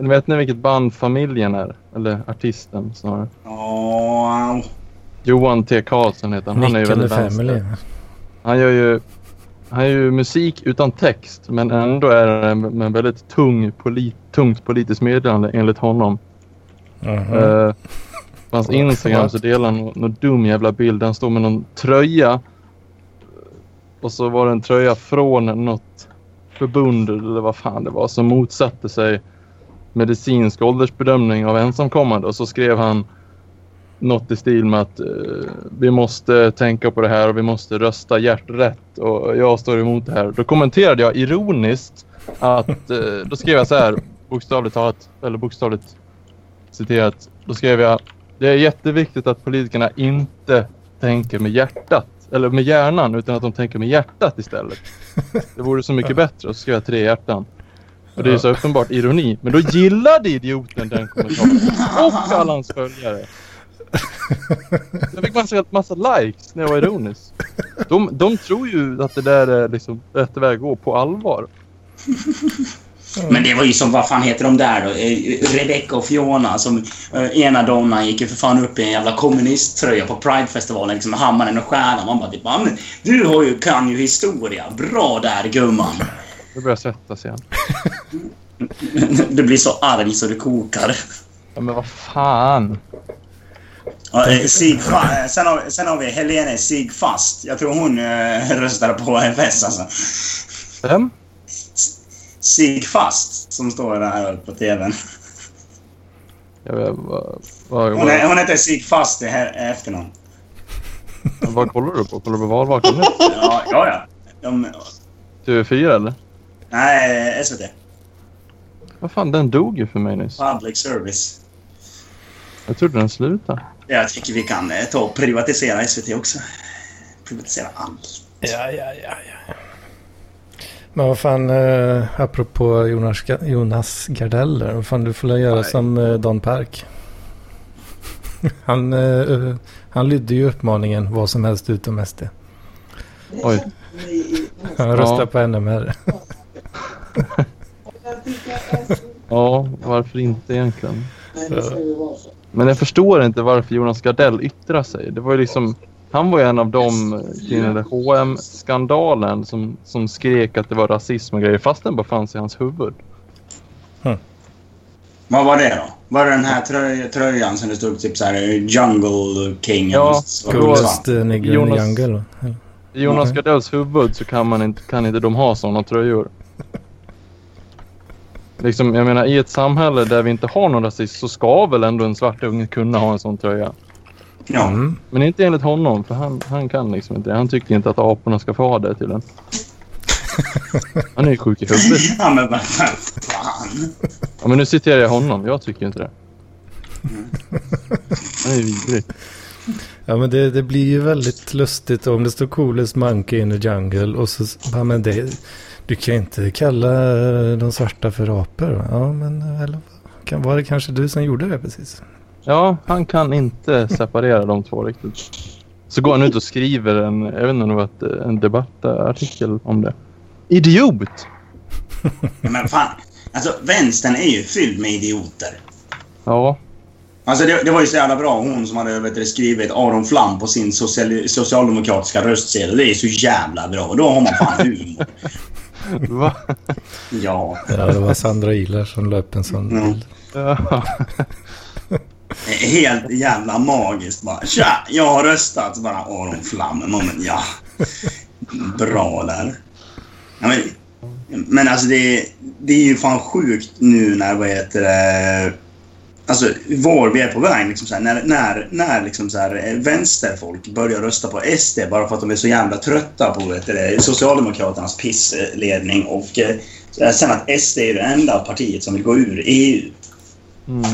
vet ni vilket band familjen är? Eller artisten snarare. Ja, Johan T. Karlsson heter han. Han är ju väldigt Family. Han gör ju han gör ju musik utan text men ändå är det med väldigt tung polit, tungt politiskt meddelande enligt honom. Mhm. Uh, på hans Instagram så delar han någon, någon dum jävla bild. Han står med någon tröja. Och så var det en tröja från något förbund eller vad fan det var som motsatte sig medicinsk åldersbedömning av ensamkommande. Och så skrev han något i stil med att eh, vi måste tänka på det här och vi måste rösta hjärträtt och jag står emot det här. Då kommenterade jag ironiskt att eh, då skrev jag så här bokstavligt talat eller bokstavligt citerat. Då skrev jag det är jätteviktigt att politikerna inte tänker med hjärtat eller med hjärnan utan att de tänker med hjärtat istället. Det vore så mycket bättre. Och så skrev jag tre hjärtan. Och det är så uppenbart ironi. Men då gillade idioten den kommentaren. Och alla hans följare. Jag fick massa, massa likes när jag var ironisk. De, de tror ju att det där är liksom rätt väg att gå på allvar. Men det var ju som, vad fan heter de där då? Eh, Rebecca och Fiona som eh, ena donnan gick ju för fan upp i en jävla kommunisttröja på Pridefestivalen liksom med hammaren och stjärnan. Man bara typ, "Ja, men du har ju, kan ju historia. Bra där gumman. Jag börjar svettas igen. Du blir så arg så du kokar. Ja, men vad fan. Ja, eh, Sig, eh, sen, har, sen har vi Helene Sigfast. Jag tror hon eh, röstade på FS alltså. Vem? Sigfast som står där på TVn. Jag vet, vad, vad, Hon, är, hon heter Sigfast i efternamn. vad kollar du på? Kollar du på Valvakan nu? Ja, ja. ja. De, TV4 eller? nej, SVT. Vad fan, den dog ju för mig nyss. Public service. Jag trodde den slutade. Jag tycker vi kan eh, ta och privatisera SVT också. Privatisera allt. Ja, ja, ja, ja. Men vad fan, eh, apropå Jonas, Jonas Gardell där, vad fan du får göra som eh, Don Park. Han, eh, han lydde ju uppmaningen vad som helst utom SD. Oj. Han Ja. röstar på NMR. Ja, varför inte egentligen? Men jag förstår inte varför Jonas Gardell yttrar sig. Det var ju liksom... Han var ju en av dem kring den där hm skandalen som, som skrek att det var rasism och grejer fast den bara fanns i hans huvud. Hmm. Vad var det då? Var det den här tröj, tröjan som det stod typ så här Jungle King? Ja, Coolest uh, nigger Jonas- jungle. Jonas Nej. Gardells huvud så kan, man inte, kan inte de ha sådana tröjor. Liksom, jag menar, i ett samhälle där vi inte har någon rasism så ska väl ändå en svart unge kunna ha en sån tröja. Ja. Mm. Men inte enligt honom, för han, han kan liksom inte. Han tycker inte att aporna ska få ha det till en. Han är ju sjuk i huvudet. ja, men vad fan. Ja, men nu citerar jag honom. Jag tycker inte det. Han är ju vidrig. Ja men det, det blir ju väldigt lustigt om det står coolest monkey in the jungle och så, ja men det, du kan ju inte kalla de svarta för apor. Ja men eller kan, var det kanske du som gjorde det precis? Ja, han kan inte separera de två riktigt. Så går han ut och skriver en, jag vet inte om det var ett, en debattartikel om det. Idiot! Men fan. Alltså, vänstern är ju fylld med idioter. Ja, Alltså det, det var ju så jävla bra hon som hade vet du, skrivit Aron Flam på sin social, socialdemokratiska röstsedel. Det är så jävla bra. Då har man fan humor. va? Ja. Ja det var Sandra Ilar som la upp en sån Mm. bild. Ja. Helt jävla magiskt bara. Tja, jag har röstat. Så bara Aron Flam. Men ja. Bra där. Ja, men, men alltså det, det är ju fan sjukt nu när vad heter det... Alltså var vi är på väg. Liksom så här, när när, när liksom så här, eh, vänsterfolk börjar rösta på SD bara för att de är så jävla trötta på vet du, det, Socialdemokraternas pissledning. Och eh, sen att SD är det enda partiet som vill gå ur EU. Mm.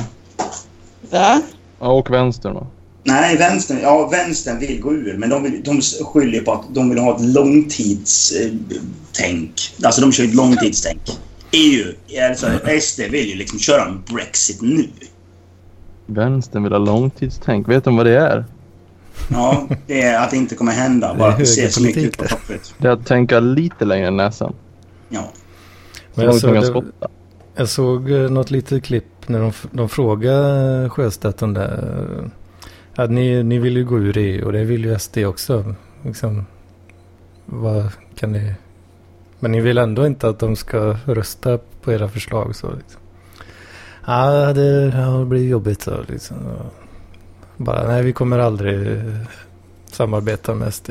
Va? ja, och vänstern va? Nej, vänstern, ja, vänstern vill gå ur, men de, vill, de skyller på att de vill ha ett långtidstänk. Alltså de kör ett långtidstänk. EU, alltså SD vill ju liksom köra en Brexit nu. Vänstern vill ha långtidstänk. Vet de vad det är? Ja, det är att det inte kommer hända. Bara att det ser så mycket ut på toppet. Det är att tänka lite längre än näsan. Ja. Så Men jag långt man kan såg, det, spotta jag såg eh, något litet klipp när de, de frågade Sjöstedt om det. Att ni, ni vill ju gå ur EU och det vill ju SD också. Liksom, vad kan ni... Men ni vill ändå inte att de ska rösta på era förslag så liksom. Ja, det, har det blir jobbigt så liksom. Bara, nej vi kommer aldrig samarbeta med SD.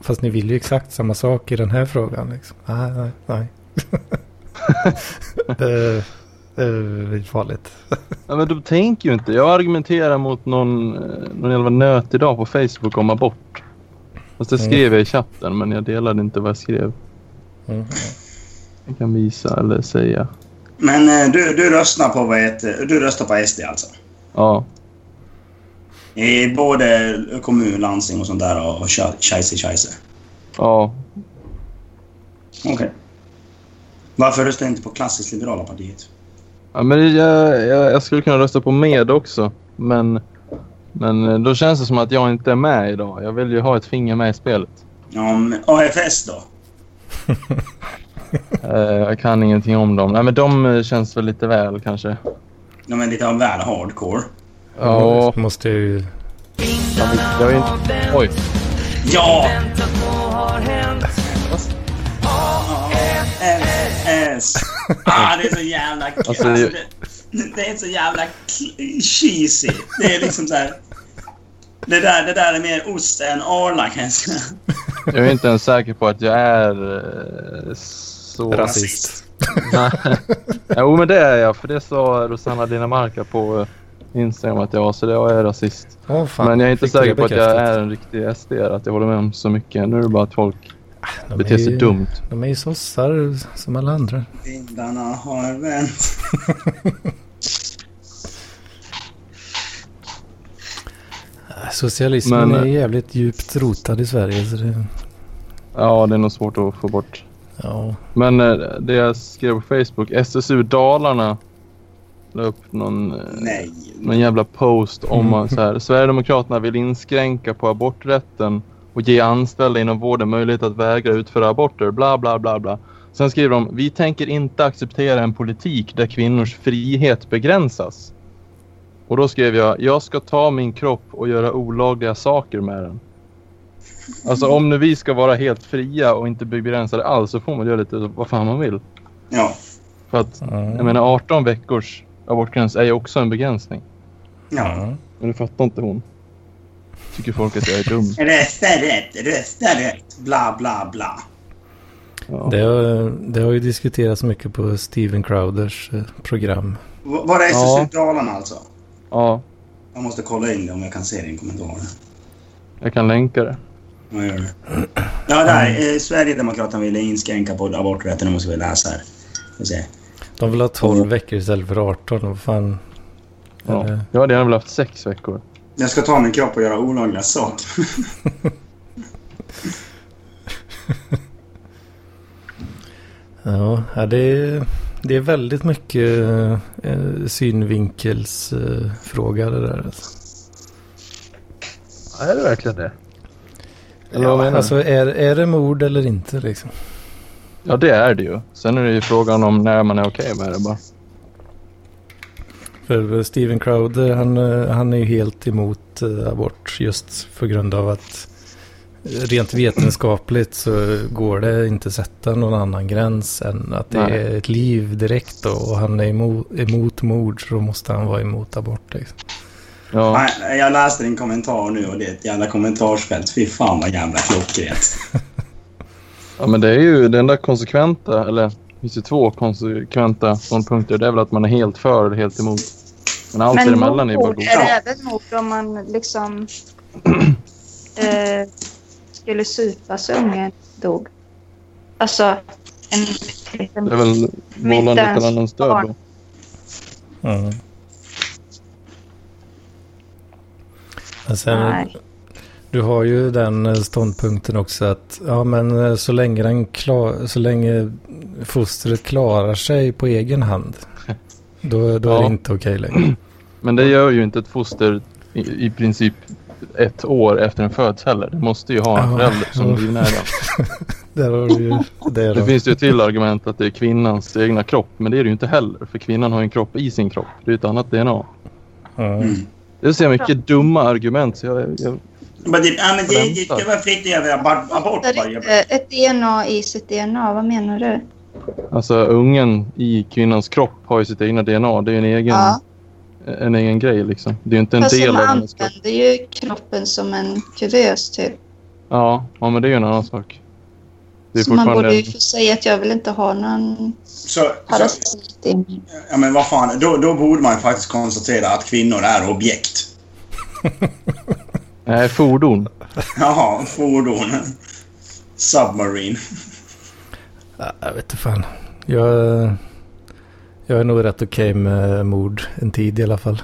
Fast ni vill ju exakt samma sak i den här frågan liksom. Ah, nej, nej, nej. det, det är farligt. Ja, men de tänker ju inte. Jag argumenterar mot någon, eh, någon jävla nöt idag på Facebook om abort. Fast det Mm. skrev jag i chatten men jag delade inte vad jag skrev. Mm. Jag kan visa eller säga. Men eh, du, du röstar på vad heter, Du röstar på SD alltså? Ja. I både kommun, landsting och sånt där och scheisse scheisse? Ja. Okej. Varför röstar du inte på klassiskt liberala partiet? ja men jag, jag, jag skulle kunna rösta på med också. Men, men eh, då känns det som att jag inte är med idag. Jag vill ju ha ett finger med i spelet. Ja, men AFS då? Eh, jag kan ingenting om dem. Nej men de eh, känns väl lite väl kanske. De är lite väl hardcore. Ja. Måste jag ju... Jag, vill- jag är inte... Oj. Ja! AFS. Ah, det är så jävla... Alltså, Alltså, det- det, är så jävla cheesy. Det är liksom så här... Det där, det där är mer ost än Arla kan jag säga. Jag är inte ens säker på att jag är eh, så... Rasist. Nej. jo men det är jag. För det sa Rosanna Dinamarca på eh, Instagram att jag var. Så det jag är rasist. Fan. men jag är inte Fick säker på att jag är en riktig SD. Att jag håller med om så mycket. Nu är det bara att folk De beter är sig ju- dumt. De är ju sossar som alla andra. Vindarna har vänt. Socialismen Men- är jävligt djupt rotad i Sverige. Så det, Ja det är nog svårt att få bort. ja. Men eh, det jag skrev på Facebook. SSU Dalarna la upp någon, eh, Nej. någon jävla post om Mm. att så här, Sverigedemokraterna vill inskränka på aborträtten och ge anställda inom vården möjlighet att vägra utföra aborter. Bla bla bla bla. Sen skriver de, vi tänker inte acceptera en politik där kvinnors frihet begränsas. Och då skrev jag, jag ska ta min kropp och göra olagliga saker med den. Alltså om nu vi ska vara helt fria och inte begränsade alls så får man göra lite vad fan man vill. Ja. För att Mm. jag menar 18 veckors abortgräns är ju också en begränsning. Ja. Men det fattar inte hon. Tycker folk att jag är dum. Rösta rätt, rösta rätt, bla bla bla. Ja. Det har, det har ju diskuterats mycket på Steven Crowders eh, program. V- Var är Ja. SSU Dalarna alltså? ja, Jag måste kolla in det om jag kan se din kommentar. jag kan länka det. Jag gör det. Ja, där. Eh, Sverigedemokraterna ville inskränka på aborträtten. Nu måste vi läsa här. Får se. De vill ha 12 veckor istället för 18. Vad fan. Ja. Eller- Jag hade gärna velat haft sex veckor. Jag ska ta min kropp och göra olagliga saker. Ja, det, är, det är väldigt mycket eh, synvinkelsfråga eh, fråga det där. Alltså. Är det verkligen det? Eller Ja, menar du? alltså är, är det mord eller inte liksom? Ja, det är det ju. Sen är det ju frågan om när man är okej med det bara. För Steven Crowder han, eh, han är ju helt emot eh, abort just på grund av att eh, rent vetenskapligt så går det inte att sätta någon annan gräns än att det Nej. är ett liv direkt då. Och han är emot, emot mord så då måste han vara emot abort. Liksom. Ja, Jag läste din kommentar nu och det är ett jävla kommentarsfält. Fy fan vad jävla klockrent. ja men det är ju det enda konsekventa, eller det finns ju två konsekventa ståndpunkter. Det är väl att man är helt för eller helt emot. Men allt Men däremellan är bara mord, god. är det även mord om man liksom eh, skulle supa så ungen dog? Alltså, en liten... Det är väl vållande till annans död då. Mm. Men sen, Nej. du har ju den eh, ståndpunkten också att ja, men eh, så länge, den klar, så länge fostret klarar sig på egen hand då, då är det Ja. inte okej längre. Men det gör ju inte ett foster i, i princip ett år efter en föds heller. Det måste ju ha en Ja, förälder som ja. livnära. Där har du ju det. Det Då. finns ju ett till argument att det är kvinnans egna kropp. Men det är det ju inte heller. För kvinnan har en kropp i sin kropp. Det är ett annat DNA. Ja. Mm. Det är så mycket dumma argument. Så jag, jag, Men det, ja, men det, det ska vara fritt att göra abort. ett DNA i sitt DNA, vad menar du? Alltså ungen i kvinnans kropp har ju sitt egna DNA. Det är ju en egen, Ja, en egen grej liksom. Det är ju inte en fast del de av hennes kropp. använder ju kroppen som en kuvös typ. Ja, ja, men det är ju en annan sak. Det är Så man fortfarande... borde ju få säga att jag vill inte ha någon Så, så, parasit i mig. ja, men vad fan, då, då borde man ju faktiskt konstatera att kvinnor är objekt. Nej, fordon. Jaha, fordon. Submarine. Ja, jag vet inte fan. Jag, jag är nog rätt okej med mord en tid i alla fall.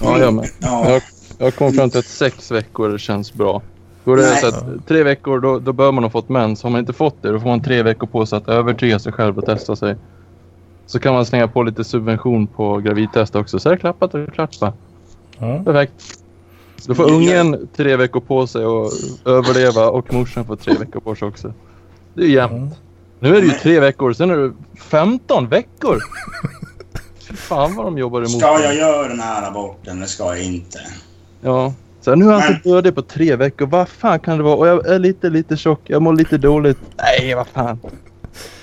Ja, jag med. Ja. Jag, jag kom fram till att sex veckor känns bra. Går det Nej. så att tre veckor då, då bör man ha fått mens. Har man inte fått det då får man tre veckor på sig att övertyga sig själv och testa sig. Så kan man slänga på lite subvention på gravidtest också. Så är det klappat och klappat. Ja. Perfekt. Då får ungen tre veckor på sig att överleva och morsan får tre veckor på sig också. Det är jämnt. Nu är det ju tre veckor, sen är det 15 veckor! Fy fan vad de jobbar emot. Ska jag göra den här aborten eller ska jag inte? Ja. Så nu är han inte dödig på tre veckor. Vad fan kan det vara? Och jag är lite, lite tjock. Jag mår lite dåligt. Nej, vad fan.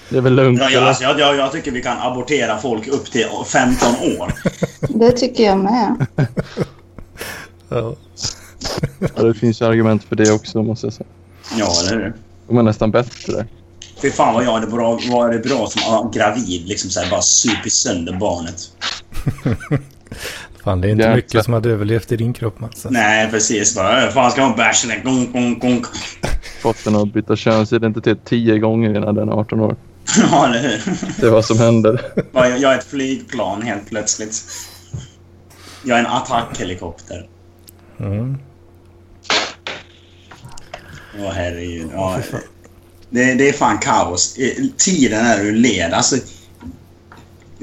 Det är väl lugnt. Ja, jag, eller? alltså, jag, jag, jag tycker vi kan abortera folk upp till 15 år. Det tycker jag med. Ja. Ja, det finns ju argument för det också måste jag säga. Ja, eller hur? De är nästan bättre. Fy fan vad jag hade bra, varit bra som gravid. Liksom så här, bara supit sönder barnet. Fan, det är inte Jäklar. mycket som hade överlevt i din kropp Mats. Nej, precis. Bara, fan ska hon bärsa den? Gong, gong, gong. Fått den att byta könsidentitet tio gånger innan den är 18 år. Ja, eller hur? Det är vad som händer. Bara, jag jag är ett flygplan helt plötsligt. Jag är en attackhelikopter. Mm. Åh herregud. Ja, det, det är fan kaos. Tiden är ur led. Alltså,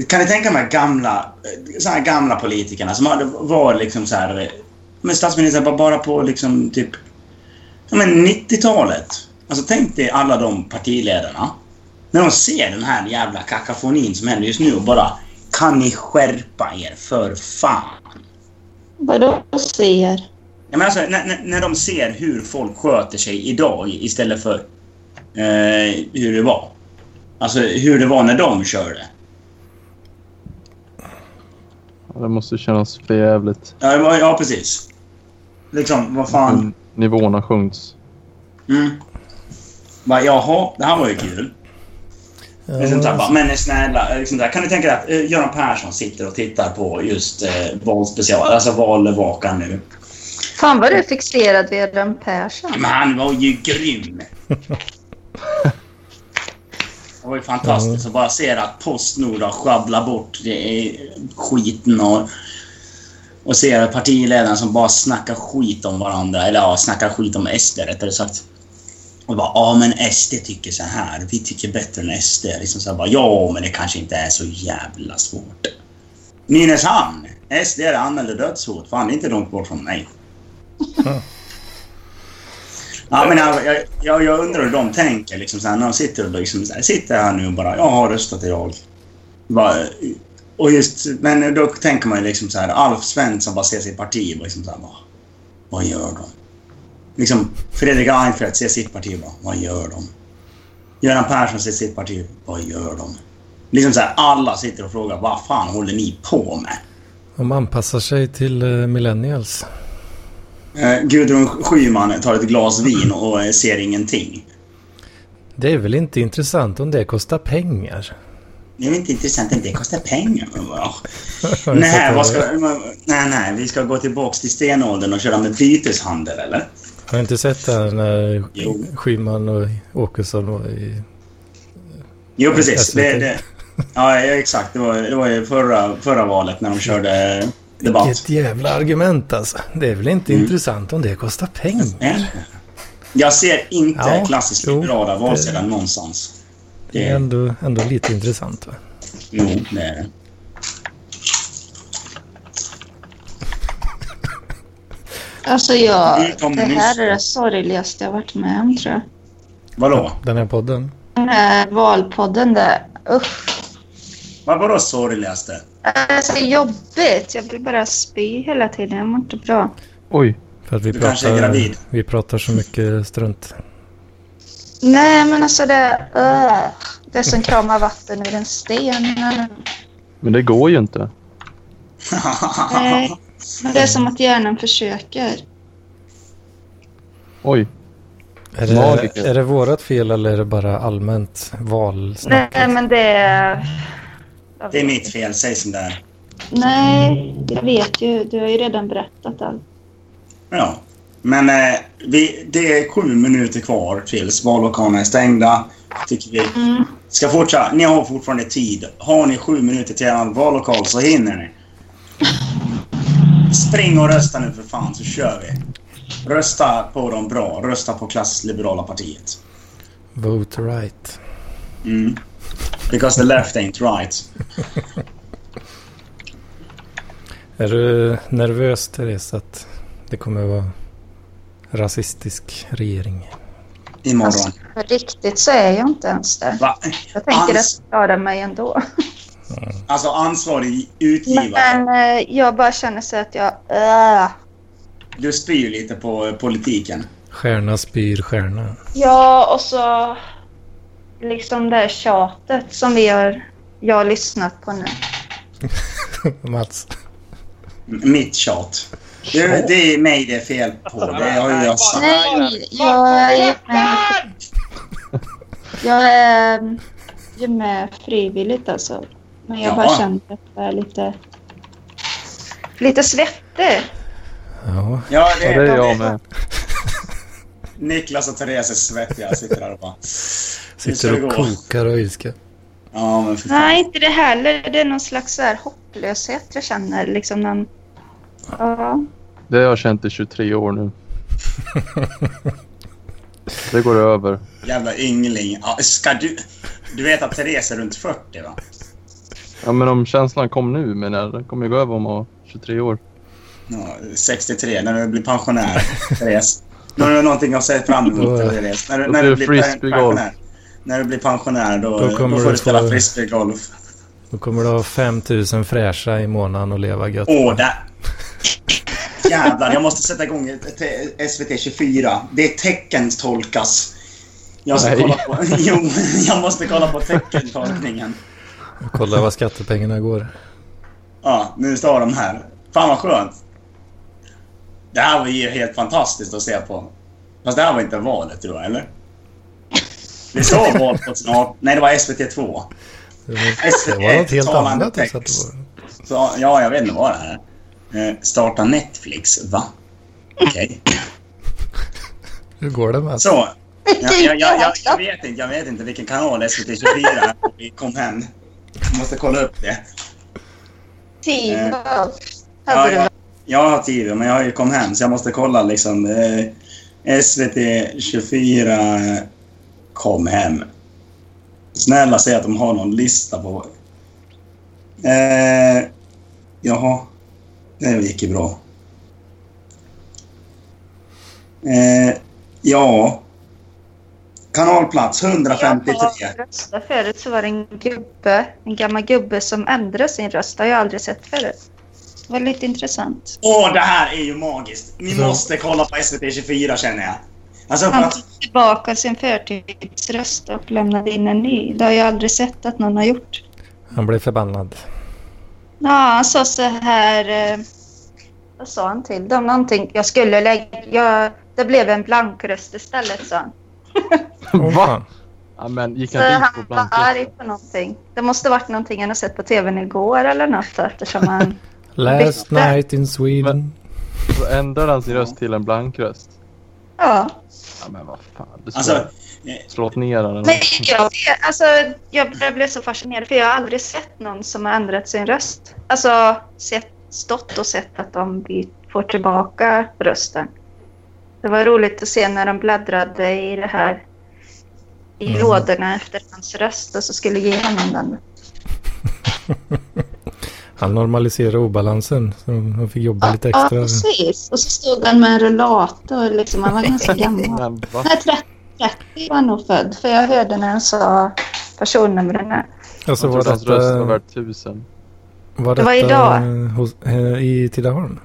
kan ni tänka mig gamla, så här gamla politikerna som var liksom så här... Men statsministern var bara på liksom typ... Men 90-talet. Alltså tänk dig alla de partiledarna. När de ser den här jävla kakafonin som händer just nu och bara... Kan ni skärpa er för fan? Vadå ser? Ja, men alltså, när, när de ser hur folk sköter sig idag istället för eh, hur det var. Alltså hur det var när de körde. Det måste kännas för jävligt. Ja, ja, ja, precis. Liksom, vad fan. Mm, Nivåerna sjunks. Mm. Bara, jaha, det här var ju kul. Liksom bara, men snälla, liksom där. kan du tänka dig att eh, Göran Persson sitter och tittar på just eh, valspecial, alltså valvakan nu. Fan vad du är fixerad vid Göran Persson. Men han var ju grym! Det var ju fantastiskt att bara se att Postnord har sjabblat bort det är skiten och, och se partiledarna som bara snackar skit om varandra. Eller ja, snackar skit om SD rättare sagt. Och bara, ja men SD tycker så här. Vi tycker bättre än SD. Liksom så här, bara, ja men det kanske inte är så jävla svårt. Nynäshamn! SD anmäler anmälde dödshot. Fan, det är inte långt bort från mig. Ja, men jag, jag, jag, jag undrar hur de tänker. Liksom, såhär, när de sitter och liksom, såhär, sitter här nu och bara “Jag har röstat jag”. Bara, och just, men då tänker man ju liksom så här, Alf Svensson bara ser sitt parti och liksom så här, bara, Vad gör de? Liksom, Fredrik Reinfeldt ser sitt parti bara, Vad gör de? Göran Persson ser sitt parti, Vad gör de? Liksom så här, alla sitter och frågar Vad fan håller ni på med? De anpassar sig till eh, millennials. Eh, Gudrun Schyman tar ett glas vin och eh, ser ingenting. Det är väl inte intressant om det kostar pengar? Det är väl inte intressant att det kostar pengar. Nej, vad ska, nej, nej, vi ska gå tillbaks till stenåldern och köra med byteshandel, eller? Har du inte sett det när Jo. Schyman och Åkesson var i... Jo, precis. Det, det, ja, ja, exakt. Det var, det var ju förra, förra valet när de körde debatt. Vilket jävla argument alltså. Det är väl inte Mm. intressant om det kostar pengar? Jag ser inte Ja, klassiskt liberala det- valsedlar någonstans. Det är ändå, ändå lite intressant va? Jo, det är det. Alltså jag, Det det här är det sorgligaste jag varit med om tror jag. Vadå? Den här podden. Den här valpodden där. Usch. Vad sorgligaste? Det är så jobbigt. Jag vill bara spy hela tiden. Jag mår inte bra. Oj. För att vi Du kanske är pratar, gravid. vi pratar så mycket strunt. Nej, men alltså det... Uh, det är som krama vatten ur en sten. Men det går ju inte. Nej, men det är som att hjärnan försöker. Oj. Är det, Magiker. är det vårat fel eller är det bara allmänt valsnack? Nej, men det är... Det är mitt fel, säg som det är. Nej, jag vet ju. Du har ju redan berättat allt. Ja. Men eh, vi, det är sju minuter kvar tills vallokalerna är stängda. Tycker vi. Mm. Ska fortsätta. Ni har fortfarande tid. Har ni sju minuter till er vallokal så hinner ni. Spring och rösta nu för fan så kör vi. Rösta på dem bra. Rösta på klassiskt liberala partiet. Vote right. Mm. Because the left ain't right. Är du nervös Therese att det kommer vara rasistisk regering? Imorgon. Alltså, riktigt så är jag inte ens det. Va? Jag tänker att Ans- jag klarar mig ändå. Alltså ansvarig utgivare. Men eh, jag bara känner så att jag... Uh. Du spyr lite på eh, politiken. Stjärna spyr stjärna. Ja, och så liksom det här tjatet som vi har, jag har lyssnat på nu. Mats. Mitt tjat. Det, det är mig det är fel på. Det har ju jag sagt. Nej, jag är med. Jag är ju med frivilligt alltså. Men jag Ja. bara känner att jag är lite, lite svettig. Ja, Ja, det, Ja, det är jag med. Niklas och Therese är svettiga. Sitter där och bara... sitter och kokar och ilska. Ja, men för fan. Nej, inte det heller. Det är någon slags så här hopplöshet jag känner. Liksom någon... Ja. Det har jag känt i 23 år nu. Det går över. Jävla yngling. Ja, ska du... Du vet att Therese är runt 40 va? Ja, men om känslan kom nu, men den kommer ju gå över om att 23 år. Ja, 63, när du blir pensionär. Therese. Nu har du någonting att se fram emot Då- Therese. När, du- då när blir du blir pensionär. När du blir pensionär då, Då då, kommer får du spela frisbeegolf. Då kommer du ha 5000 fräscha i månaden och leva gött. Åh, där! Jävlar, jag måste sätta igång SVT 24. Det är teckentolkas. Jag ska Nej. kolla på... Jo, jag måste kolla på teckentolkningen. Kolla vad skattepengarna går. Ja, nu står de här. Fan vad skönt. Det här var ju helt fantastiskt att se på. Fast det här var inte valet tror jag, eller? Vi såg val 2018. Nej, det var SVT2. Det var, det var något helt annat. text. Så att det var, Så, ja, jag vet inte vad det här är. Eh, starta Netflix, va? Okej. hur går det med? Så. Ja, jag, jag, jag, jag, vet inte, jag vet inte vilken kanal SVT24 vi kom hem. Jag måste kolla upp det. Tio. Eh, Ja, jag, jag har tid, men jag har ju kommit hem så jag måste kolla liksom. Eh, SVT24 kom hem. Snälla säg att de har någon lista på... Eh, jaha. Det gick ju bra. Eh, ja. Kanalplats 153. Jag röstade förut så var det en gubbe, en gammal gubbe som ändrade sin röst. Det har jag aldrig sett förut. Det var lite intressant. Åh, det här är ju magiskt. Ni Så- måste kolla på SVT24 känner jag. Alltså Han att... tog tillbaka sin förtidsröst och lämnade in en ny. Det har jag aldrig sett att någon har gjort. Han blev förbannad. Ja, han sa så här... Eh, vad sa han till dem? Någonting. Jag skulle lägga... Jag, det blev en blankröst istället, sa han. Va? Ja, men gick Så han dit på han var blanka? arg på någonting. Det måste varit någonting han har sett på tvn igår eller något eftersom han... Last Bytte. night in Sweden. Så ändrade han sin röst till en blankröst. Ja. Ja, men vad fan. Alltså, skulle slått ner den. Men jag, alltså, jag blev så fascinerad för jag har aldrig sett någon som har ändrat sin röst. Alltså sett, stått och sett att de får tillbaka rösten. Det var roligt att se när de bläddrade i det här i Mm. lådorna efter hans röst och så skulle ge honom den. Han normaliserade obalansen. Så han fick jobba lite Ja, extra. precis. Och så stod han med en rullator. Liksom. Han var ganska gammal. Nej, 30, 30 var han nog född. För jag hörde när han sa personnumren. Och så Jag var trodde hans röst var detta, värd tusen. var Det var detta idag. Hos, eh, i Tidaholm?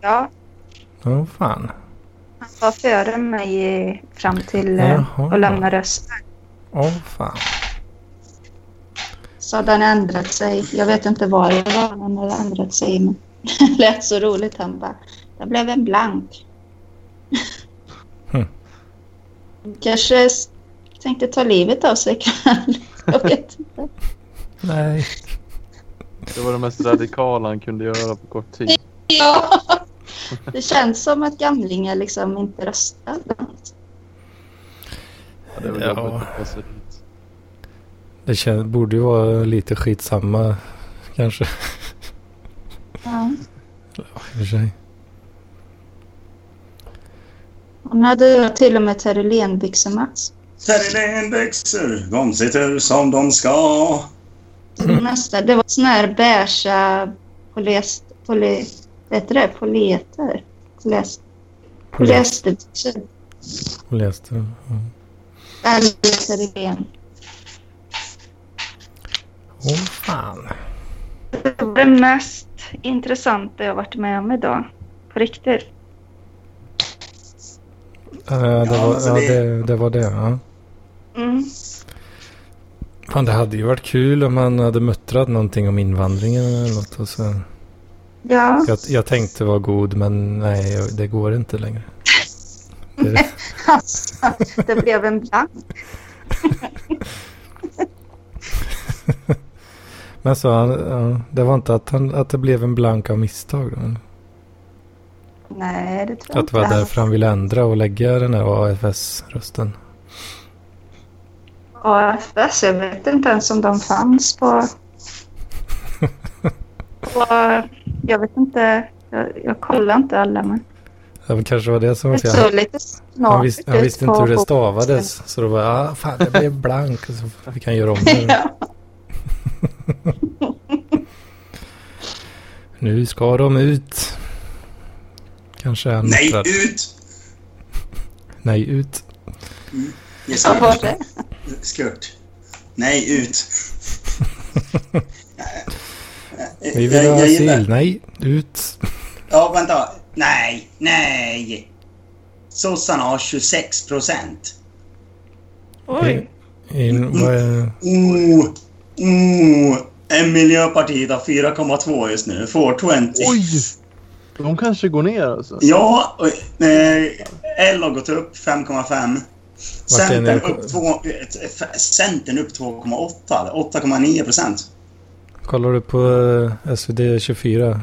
Ja, Åh fan. Han var före mig i- fram till eh, Jaha. att lämna rösten. Åh fan. Så hade han ändrat sig. Jag vet inte vad det var han hade ändrat sig. Men det lät så roligt. Han bara, det blev en blank. Hm. Kanske tänkte ta livet av sig ikväll. Jag vet inte. Nej. Det var det mest radikala han kunde göra på kort tid. Ja. Det känns som att gamlingar liksom inte röstar. Ja, det är väl Ja. jobbigt att ta sig dit. Det kän, borde ju vara lite skitsamma kanske. Ja. Ja, i och sig. Hon hade till och med Terrelenbyxor Mats. Terrelenbyxor, de sitter som de ska. Nästa, det var såna här beiga polyest, poly, heter det? Polyeter? Polyest, polyesterbyxor. Ja. Eller terrelen. Åh fan. Det var det mest intressanta jag varit med om idag. På riktigt. Eh, det, var, alltså ja, det- det, det var det. Ja. Mm. Fan, det hade ju varit kul om man hade muttrat någonting om invandringen eller något. Och så. Ja, Jag, jag tänkte vara god men nej, det går inte längre. Det, alltså, det blev en blank. men så, han, ja, det var inte att, han, att det blev en blank av misstag. Då. Nej, det tror jag Att det var inte. därför han ville ändra och lägga den här AFS-rösten. AFS, jag vet inte ens om de fanns på... på jag vet inte. Jag, jag kollar inte alla, men Det kanske var det som var fel. Han, visste, han visste inte hur det stavades. Så då var ah, fan det blev blank. Så fick han göra om det. ja. Nu ska de ut. Kanske han Nej, muttrade. ut! Nej, ut. Yes, Vad var det? Skurt. Nej, ut. Vi vill ha Jag gillar- asyl. Nej, ut. Ja, vänta. Nej, nej. Sossarna har 26 procent. Oj. In, vad är, Oh, oh. Eh, Miljöpartiet har 4,2 just nu. 420. Oj! De kanske går ner alltså. Ja, eh, L har gått upp 5,5. Vart är ni? Centern upp, Centern upp 2,8. 8,9 procent. Kollar du på eh, SvD 24?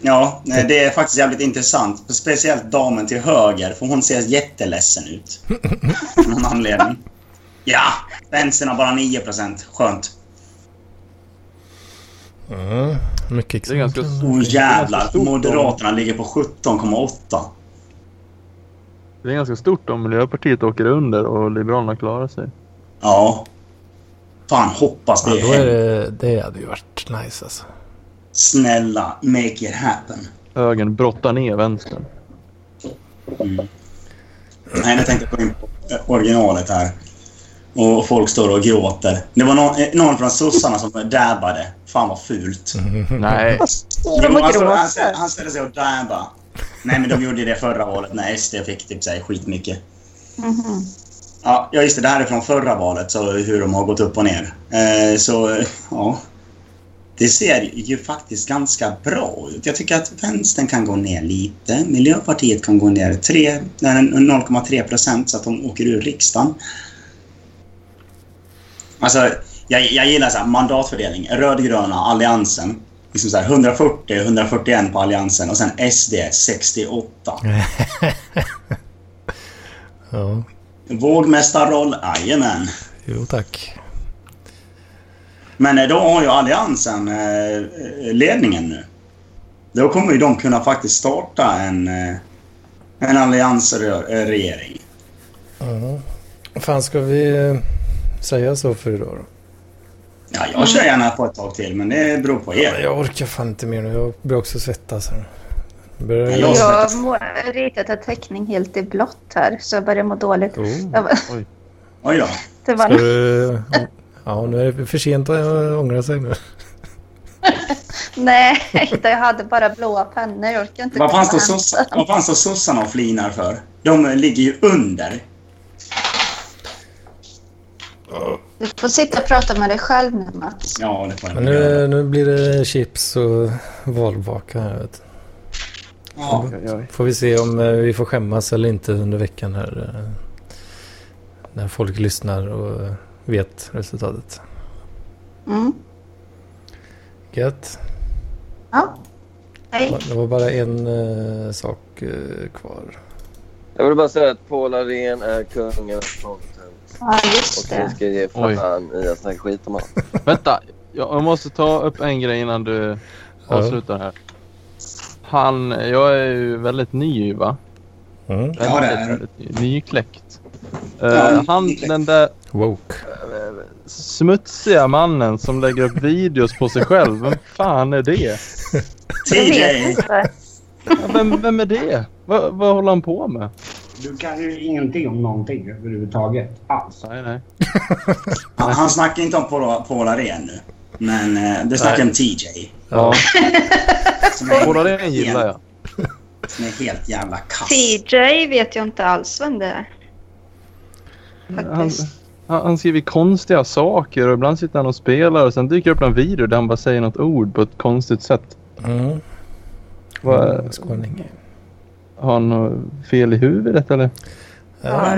Ja, det är faktiskt jävligt intressant. Speciellt damen till höger, för hon ser jätteledsen ut. Av någon anledning. Ja, vänstern har bara 9 procent. Skönt. Mm. Mycket Det är ganska exempel. Oh jävlar, Moderaterna ligger på 17,8. Det är ganska stort om Miljöpartiet åker under och Liberalerna klarar sig. Ja. Fan, hoppas det Ja, är då är det, det hade ju varit nice alltså. Snälla, make it happen. Högern brottar ner vänstern. Nej, jag tänkte gå in på originalet här. Och folk står och gråter. Det var någon, eh, någon från sossarna som dabbade. Fan vad fult. Nej. Står de Jo, och alltså, han, gråter? ställde- han ställde sig och dabba. Nej, men de gjorde det förra valet när SD fick typ så här skitmycket. Mhm. Ja, ja, just det. Det här är från förra valet, så hur de har gått upp och ner. Eh, så, ja. Det ser ju faktiskt ganska bra ut. Jag tycker att vänstern kan gå ner lite. Miljöpartiet kan gå ner tre- nej, 0,3 procent så att de åker ur riksdagen. Alltså, jag, jag gillar så mandatfördelning. Rödgröna, Alliansen. Liksom så här 140, 141 på Alliansen och sen SD 68. Ja, Vågmästarroll, jajamän. jo tack. Men eh, då har ju Alliansen eh, ledningen nu. Då kommer ju de kunna faktiskt starta en, eh, en alliansregering. Ja. fan ska vi säga så för idag då? Ja, jag kör gärna på ett tag till, men det beror på er. Jag orkar fan inte mer nu. Jag börjar också svettas här. Börjar... Ja, jag- Jag har ritat en teckning helt i blått här, så jag börjar må dåligt. Oh. Bara, Oj då. det var Ska du... Ja, nu är det för sent att ångra sig nu. Nej, jag hade bara blåa pennor. Jag orkar inte Vad komma fan står hem. sossa- vad fan står sossarna och flinar för? De ligger ju under. Du får sitta och prata med dig själv nu, Mats. Ja, det får jag nu, nu blir det chips och valbaka här. Vet. Ja. Får vi se om eh, vi får skämmas eller inte under veckan här. eh, När folk lyssnar och vet resultatet. Mm. Gött. Ja. Hej. Det var bara en eh, sak kvar. Jag vill bara säga att Paul Arén är kungen av. Ja, just Och ni det. ska ge Oj. fan i att snacka skit om honom. Vänta, jag jag måste ta upp en grej innan du avslutar här. Han, jag är ju väldigt ny va? Mm. Väldigt, Ja, det är väldigt ny, nykläckt. Eh, Ja, han, den där Woke. eh, smutsiga mannen som lägger upp videos på sig själv. Vem fan är det? TJ. Ja, Vem, vem är det? Va, vad håller han på med? Du kan ju ingenting om någonting överhuvudtaget alls. Nej, nej. Han, han snackar inte om Paul, Paul Arén nu. Men eh, det snackar Nej. om TJ. Ja, Paul Arén gillar jag. som är helt jävla kass. TJ vet jag inte alls vem det är. Han, Faktiskt. han, han skriver konstiga saker och ibland sitter han och spelar och sen dyker det upp en video där han bara säger något ord på ett konstigt sätt. Mm. Vad, Mm, Skåning. Har han fel i huvudet eller? Ja,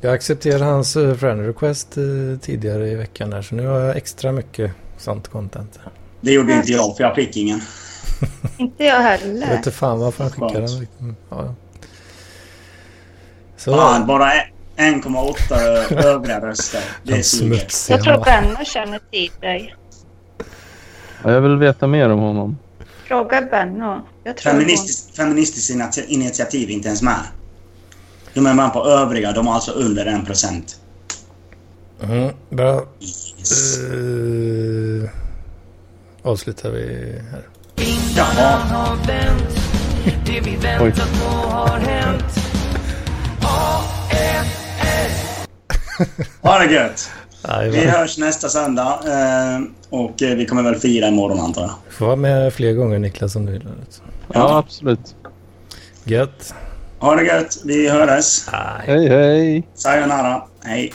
jag accepterade hans eh, friend request eh, tidigare i veckan här, så nu har jag extra mycket sånt content. Det gjorde inte jag, för jag fick ingen. Inte jag Jag heller. vet inte fan varför han skickade den. Mm, Ja, ja. Så, Fan, bara 1,8 övriga röster. Det han suger. smutsiga. Jag tror Benno känner TJ. Ja, jag vill veta mer om honom. Fråga Benno. Jag tror hon... Feministiskt, initi- initiativ är inte ens med. De är med på övriga. De är alltså under 1 procent. Mm, bra. Yes. Uh, avslutar vi här. Jaha. Det vi väntat på har hänt. Ha det gött. Vi hörs nästa söndag. eh, Och eh, vi kommer väl fira imorgon antar jag. Du får vara med fler gånger Niklas om du vill. Ja, absolut. Gött. Ha det gött. Vi hörs. Hej, hej! Sayonara. Hej.